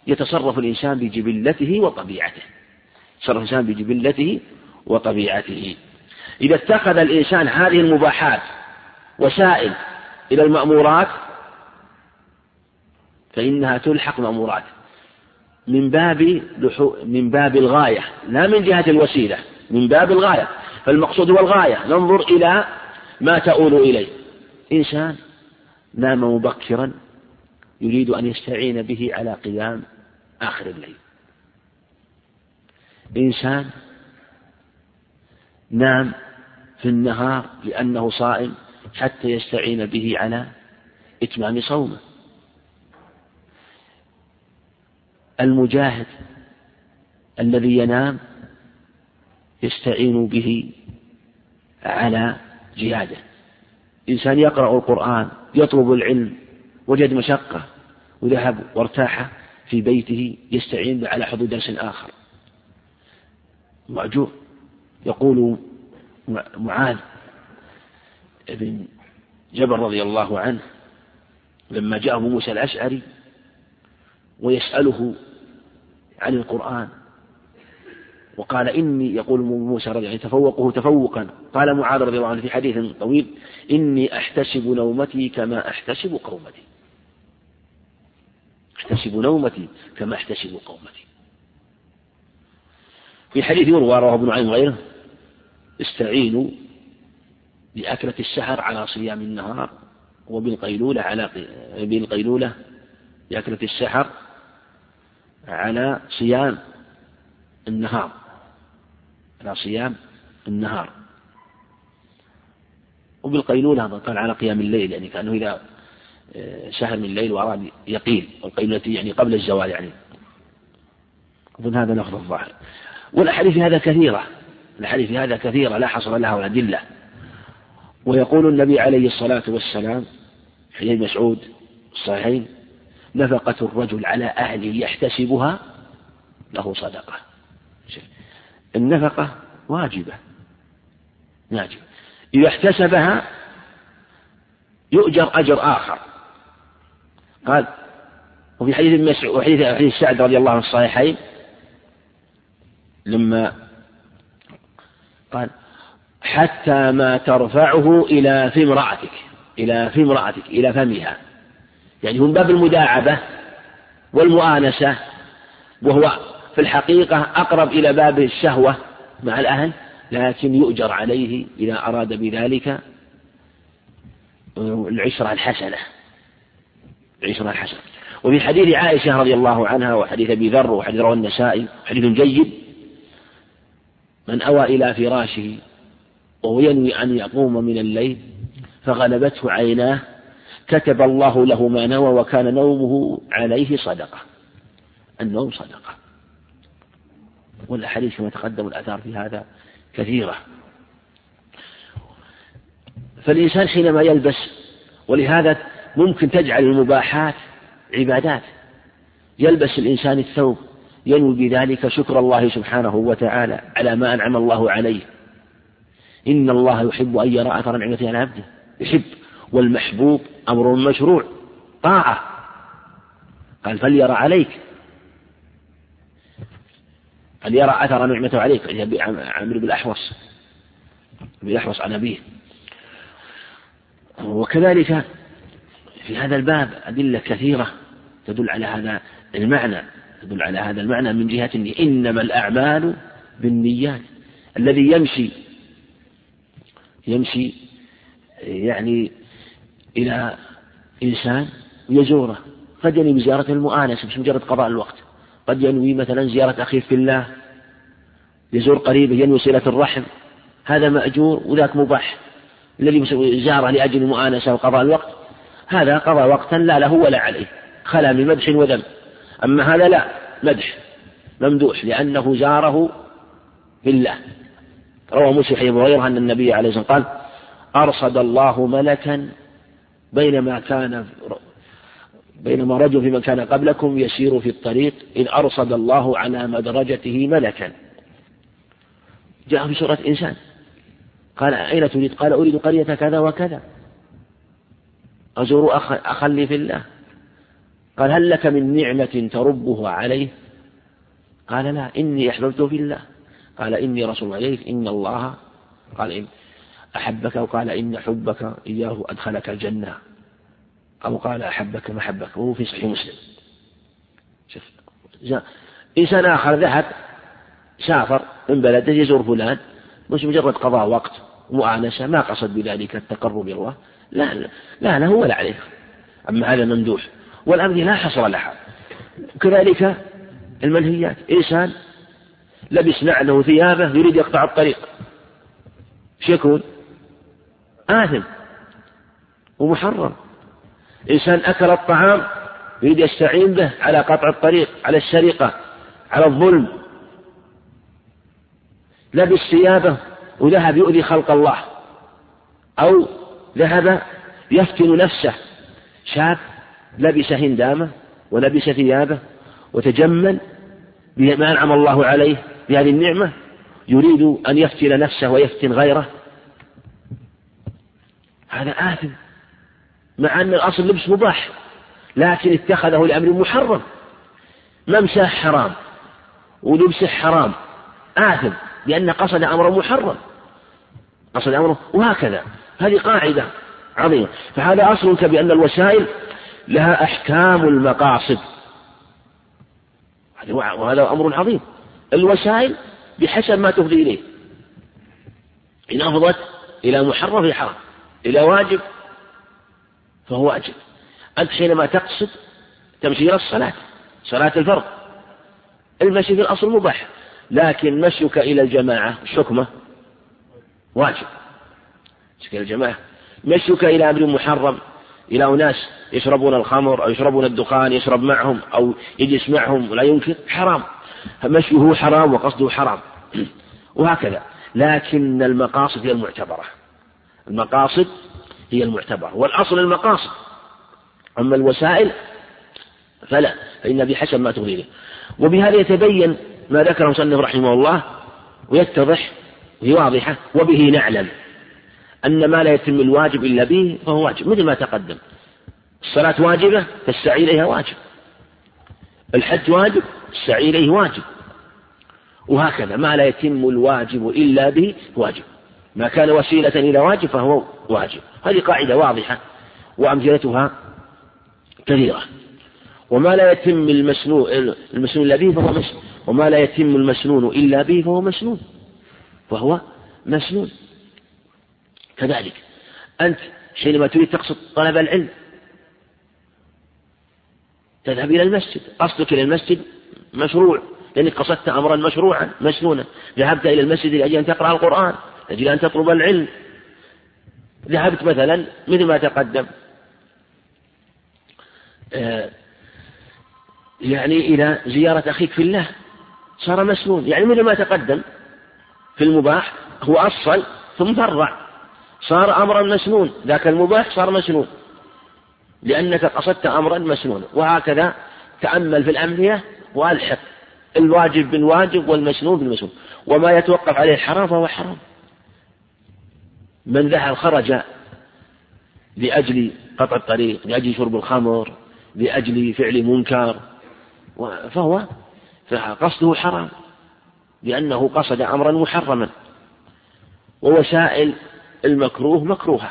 S1: يتصرف الإنسان بجبلته وطبيعته. يتصرف الإنسان بجبلته وطبيعته. إذا اتخذ الإنسان هذه المباحات وسائل إلى المأمورات فإنها تلحق مأمورات. من باب من باب الغاية لا من جهة الوسيلة من باب الغاية. فالمقصود هو الغاية ننظر إلى ما تؤول إليه. إنسان نام مبكرا يريد أن يستعين به على قيام آخر الليل. إنسان نام في النهار لأنه صائم حتى يستعين به على إتمام صومه. المجاهد الذي ينام يستعين به على جهاده. إنسان يقرأ القرآن يطلب العلم وجد مشقة وذهب وارتاح في بيته يستعين على حضور درس آخر. مأجور. يقول معاذ بن جبل رضي الله عنه لما جاء أبو موسى الأشعري ويسأله عن القرآن وقال إني يقول موسى رضي الله عنه تفوقه تفوقا قال معاذ رضي الله عنه في حديث طويل إني أحتسب نومتي كما أحتسب قومتي أحتسب نومتي كما أحتسب قومتي في حديث يروى رواه ابن عين وغيره استعينوا بأكلة السحر على صيام النهار وبالقيلولة على بالقيلولة بأكلة السحر على صيام النهار. على صيام النهار. وبالقيلولة قال على قيام الليل يعني كأنه إذا آه، سهر من الليل وأراد يقيل والقيلولة يعني قبل الزوال يعني. أظن هذا لفظ الظاهر. والأحاديث هذا كثيرة. الأحاديث في هذا كثيرة لا حصر لها ولا أدلة ويقول النبي عليه الصلاة والسلام حديث مسعود الصحيحين نفقة الرجل على أهله يحتسبها له صدقة. النفقة واجبة. واجبة إذا احتسبها يؤجر أجر آخر. قال وفي حديث مسعود وحديث حديث سعد رضي الله عنه الصحيحين لما قال حتى ما ترفعه إلى في امرأتك إلى في امرأتك إلى فمها. يعني من باب المداعبة والمؤانسة وهو في الحقيقة أقرب إلى باب الشهوة مع الأهل لكن يؤجر عليه إذا أراد بذلك العشرة الحسنة. العشرة الحسنة. وفي حديث عائشة رضي الله عنها وحديث أبي ذر وحديث رواه النسائي حديث جيد. من أوى إلى فراشه وهو ينوي أن يقوم من الليل فغلبته عيناه كتب الله له ما نوى وكان نومه عليه صدقة. النوم صدقة. والأحاديث كما تقدم الآثار في هذا كثيرة. فالإنسان حينما يلبس ولهذا ممكن تجعل المباحات عبادات. يلبس الإنسان الثوب ينوي بذلك شكر الله سبحانه وتعالى على ما أنعم الله عليه. إن الله يحب أن يرى أثر نعمته على عبده. يحب. والمحبوب أمر مشروع. طاعة. قال فليرى عليك. فليرى أثر نعمته عليك. عمرو بن الأحوص بن الأحوص عن أبيه وكذلك في هذا الباب أدلة كثيرة تدل على هذا المعنى. تدل على هذا المعنى من جهة إنما الأعمال بالنيات. الذي يمشي يمشي يعني إلى إنسان يزوره. قد ينوي بزيارة المؤانسة مش مجرد قضاء الوقت. قد ينوي مثلا زيارة أخيه في الله. يزور قريبه ينوي صلة الرحم. هذا مأجور وذاك مباح. الذي زاره لأجل المؤانسة وقضاء الوقت هذا قضى وقتا لا له ولا عليه. خلا من مدح وذم أما هذا لا مدح ممدوح لأنه زاره في الله. روى مسلم حديث هريرة أن النبي عليه الصلاة والسلام قال أرصد الله ملكا بينما كان بينما رجل في كان قبلكم يسير في الطريق إذ أرصد الله على مدرجته ملكا. جاء في سورة إنسان. قال أين تريد؟ قال أريد قرية كذا وكذا. أزور أخ أخا لي في الله. قال هل لك من نعمة تربه عليه؟ قال لا إني أحببته في الله. قال إني رسول عليك إن الله قال إن أحبك وقال إن حبك إياه أدخلك الجنة. أو قال أحبك محبك وهو في صحيح مسلم. شوف إنسان آخر ذهب سافر من بلده يزور فلان مش مجرد قضاء وقت ومؤانسة ما قصد بذلك التقرب إلى الله. لا لا, لا له ولا عليه. أما هذا ممدوح. والأمر لا حصر لها. كذلك المنهيات. إنسان لبس نعله ثيابه يريد يقطع الطريق. إيش يكون؟ آثم ومحرم. إنسان أكل الطعام يريد يستعين به على قطع الطريق على السرقة على الظلم. لبس ثيابه وذهب يؤذي خلق الله. أو ذهب يفتن نفسه. شاب لبس هندامة ولبس ثيابة وتجمل بما أنعم الله عليه بهذه النعمة يريد أن يفتن نفسه ويفتن غيره. هذا آثم مع أن الأصل لبس مباح لكن اتخذه لأمر محرم. ممساه حرام ولبسه حرام. آثم لأن قصد أمر محرم. قصد أمره وهكذا. هذه قاعدة عظيمة. فهذا أصل بأن الوسائل لها أحكام المقاصد. وهذا أمر عظيم. الوسائل بحسب ما تفضي إليه. إن أفضت إلى محرم في حرام إلى واجب فهو واجب. أنت حينما تقصد تمشي إلى الصلاة صلاة الفرض. المشي في الأصل مباح لكن مشيك إلى الجماعة الشكمة واجب. مشيك إلى الجماعة. مشيك إلى أمر محرم إلى أناس يشربون الخمر أو يشربون الدخان يشرب معهم أو يجلس معهم ولا ينكر حرام. مشيه حرام وقصده حرام. وهكذا. لكن المقاصد هي المعتبرة. المقاصد هي المعتبرة. والأصل المقاصد. أما الوسائل فلا فإن بحسب ما تريده. وبهذا يتبين ما ذكره المصنف رحمه الله ويتضح وهي واضحة وبه نعلم. أن ما لا يتم الواجب إلا به فهو واجب مثل ما تقدم. الصلاة واجبة فالسعي إليها واجب. الحج واجب السعي إليه واجب. وهكذا ما لا يتم الواجب إلا به واجب. ما كان وسيلة إلى واجب فهو واجب. هذه قاعدة واضحة وأمثلتها كثيرة. وما لا يتم المسنون المسنون إلا به فهو مسنون. وما لا يتم المسنون إلا به فهو مسنون. فهو مسنون. كذلك. أنت حينما تريد تقصد طلب العلم. تذهب إلى المسجد. قصدك إلى المسجد مشروع. لأنك قصدت أمرا مشروعا مسنونا. ذهبت إلى المسجد لأجل أن تقرأ القرآن لأجل أن تطلب العلم. ذهبت مثلا مثل ما تقدم. آه، يعني إلى زيارة أخيك في الله. صار مسنون. يعني مثل ما تقدم في المباح هو أصل ثم فرع. صار أمرا مسنون ذاك المباح صار مسنون. لأنك قصدت أمرا مسنونا. وهكذا تأمل في الأمثلة وألحق. الواجب بالواجب والمسنون بالمسنون. وما يتوقف عليه الحرام فهو حرام. من ذهب خرج لأجل قطع الطريق لأجل شرب الخمر لأجل فعل منكر. فهو قصده حرام. لأنه قصد أمرا محرما. ووسائل المكروه مكروهة.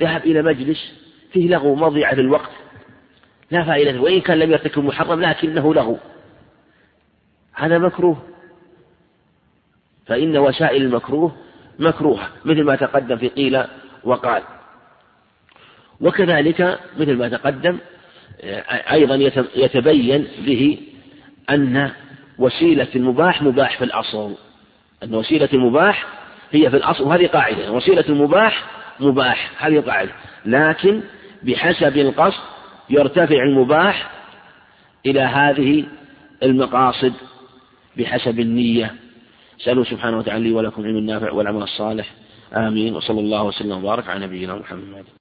S1: ذهب إلى مجلس فيه لغو مضيعة للوقت لا فائدة وإن كان لم يرتكب محرم لكنه لغو هذا مكروه. فإن وسائل المكروه مكروهة مثل ما تقدم في قيل وقال. وكذلك مثل ما تقدم أيضا يتبين به أن وسيلة المباح مباح في الأصل. أن وسيلة المباح هي في الأصل وهذه قاعدة وسيلة المباح مباح هذه قاعدة. لكن بحسب القصد يرتفع المباح إلى هذه المقاصد بحسب النية. سألوا سبحانه وتعالى لي ولكم علم النافع والعمل الصالح. آمين. وصلى الله وسلم وبارك على نبينا محمد.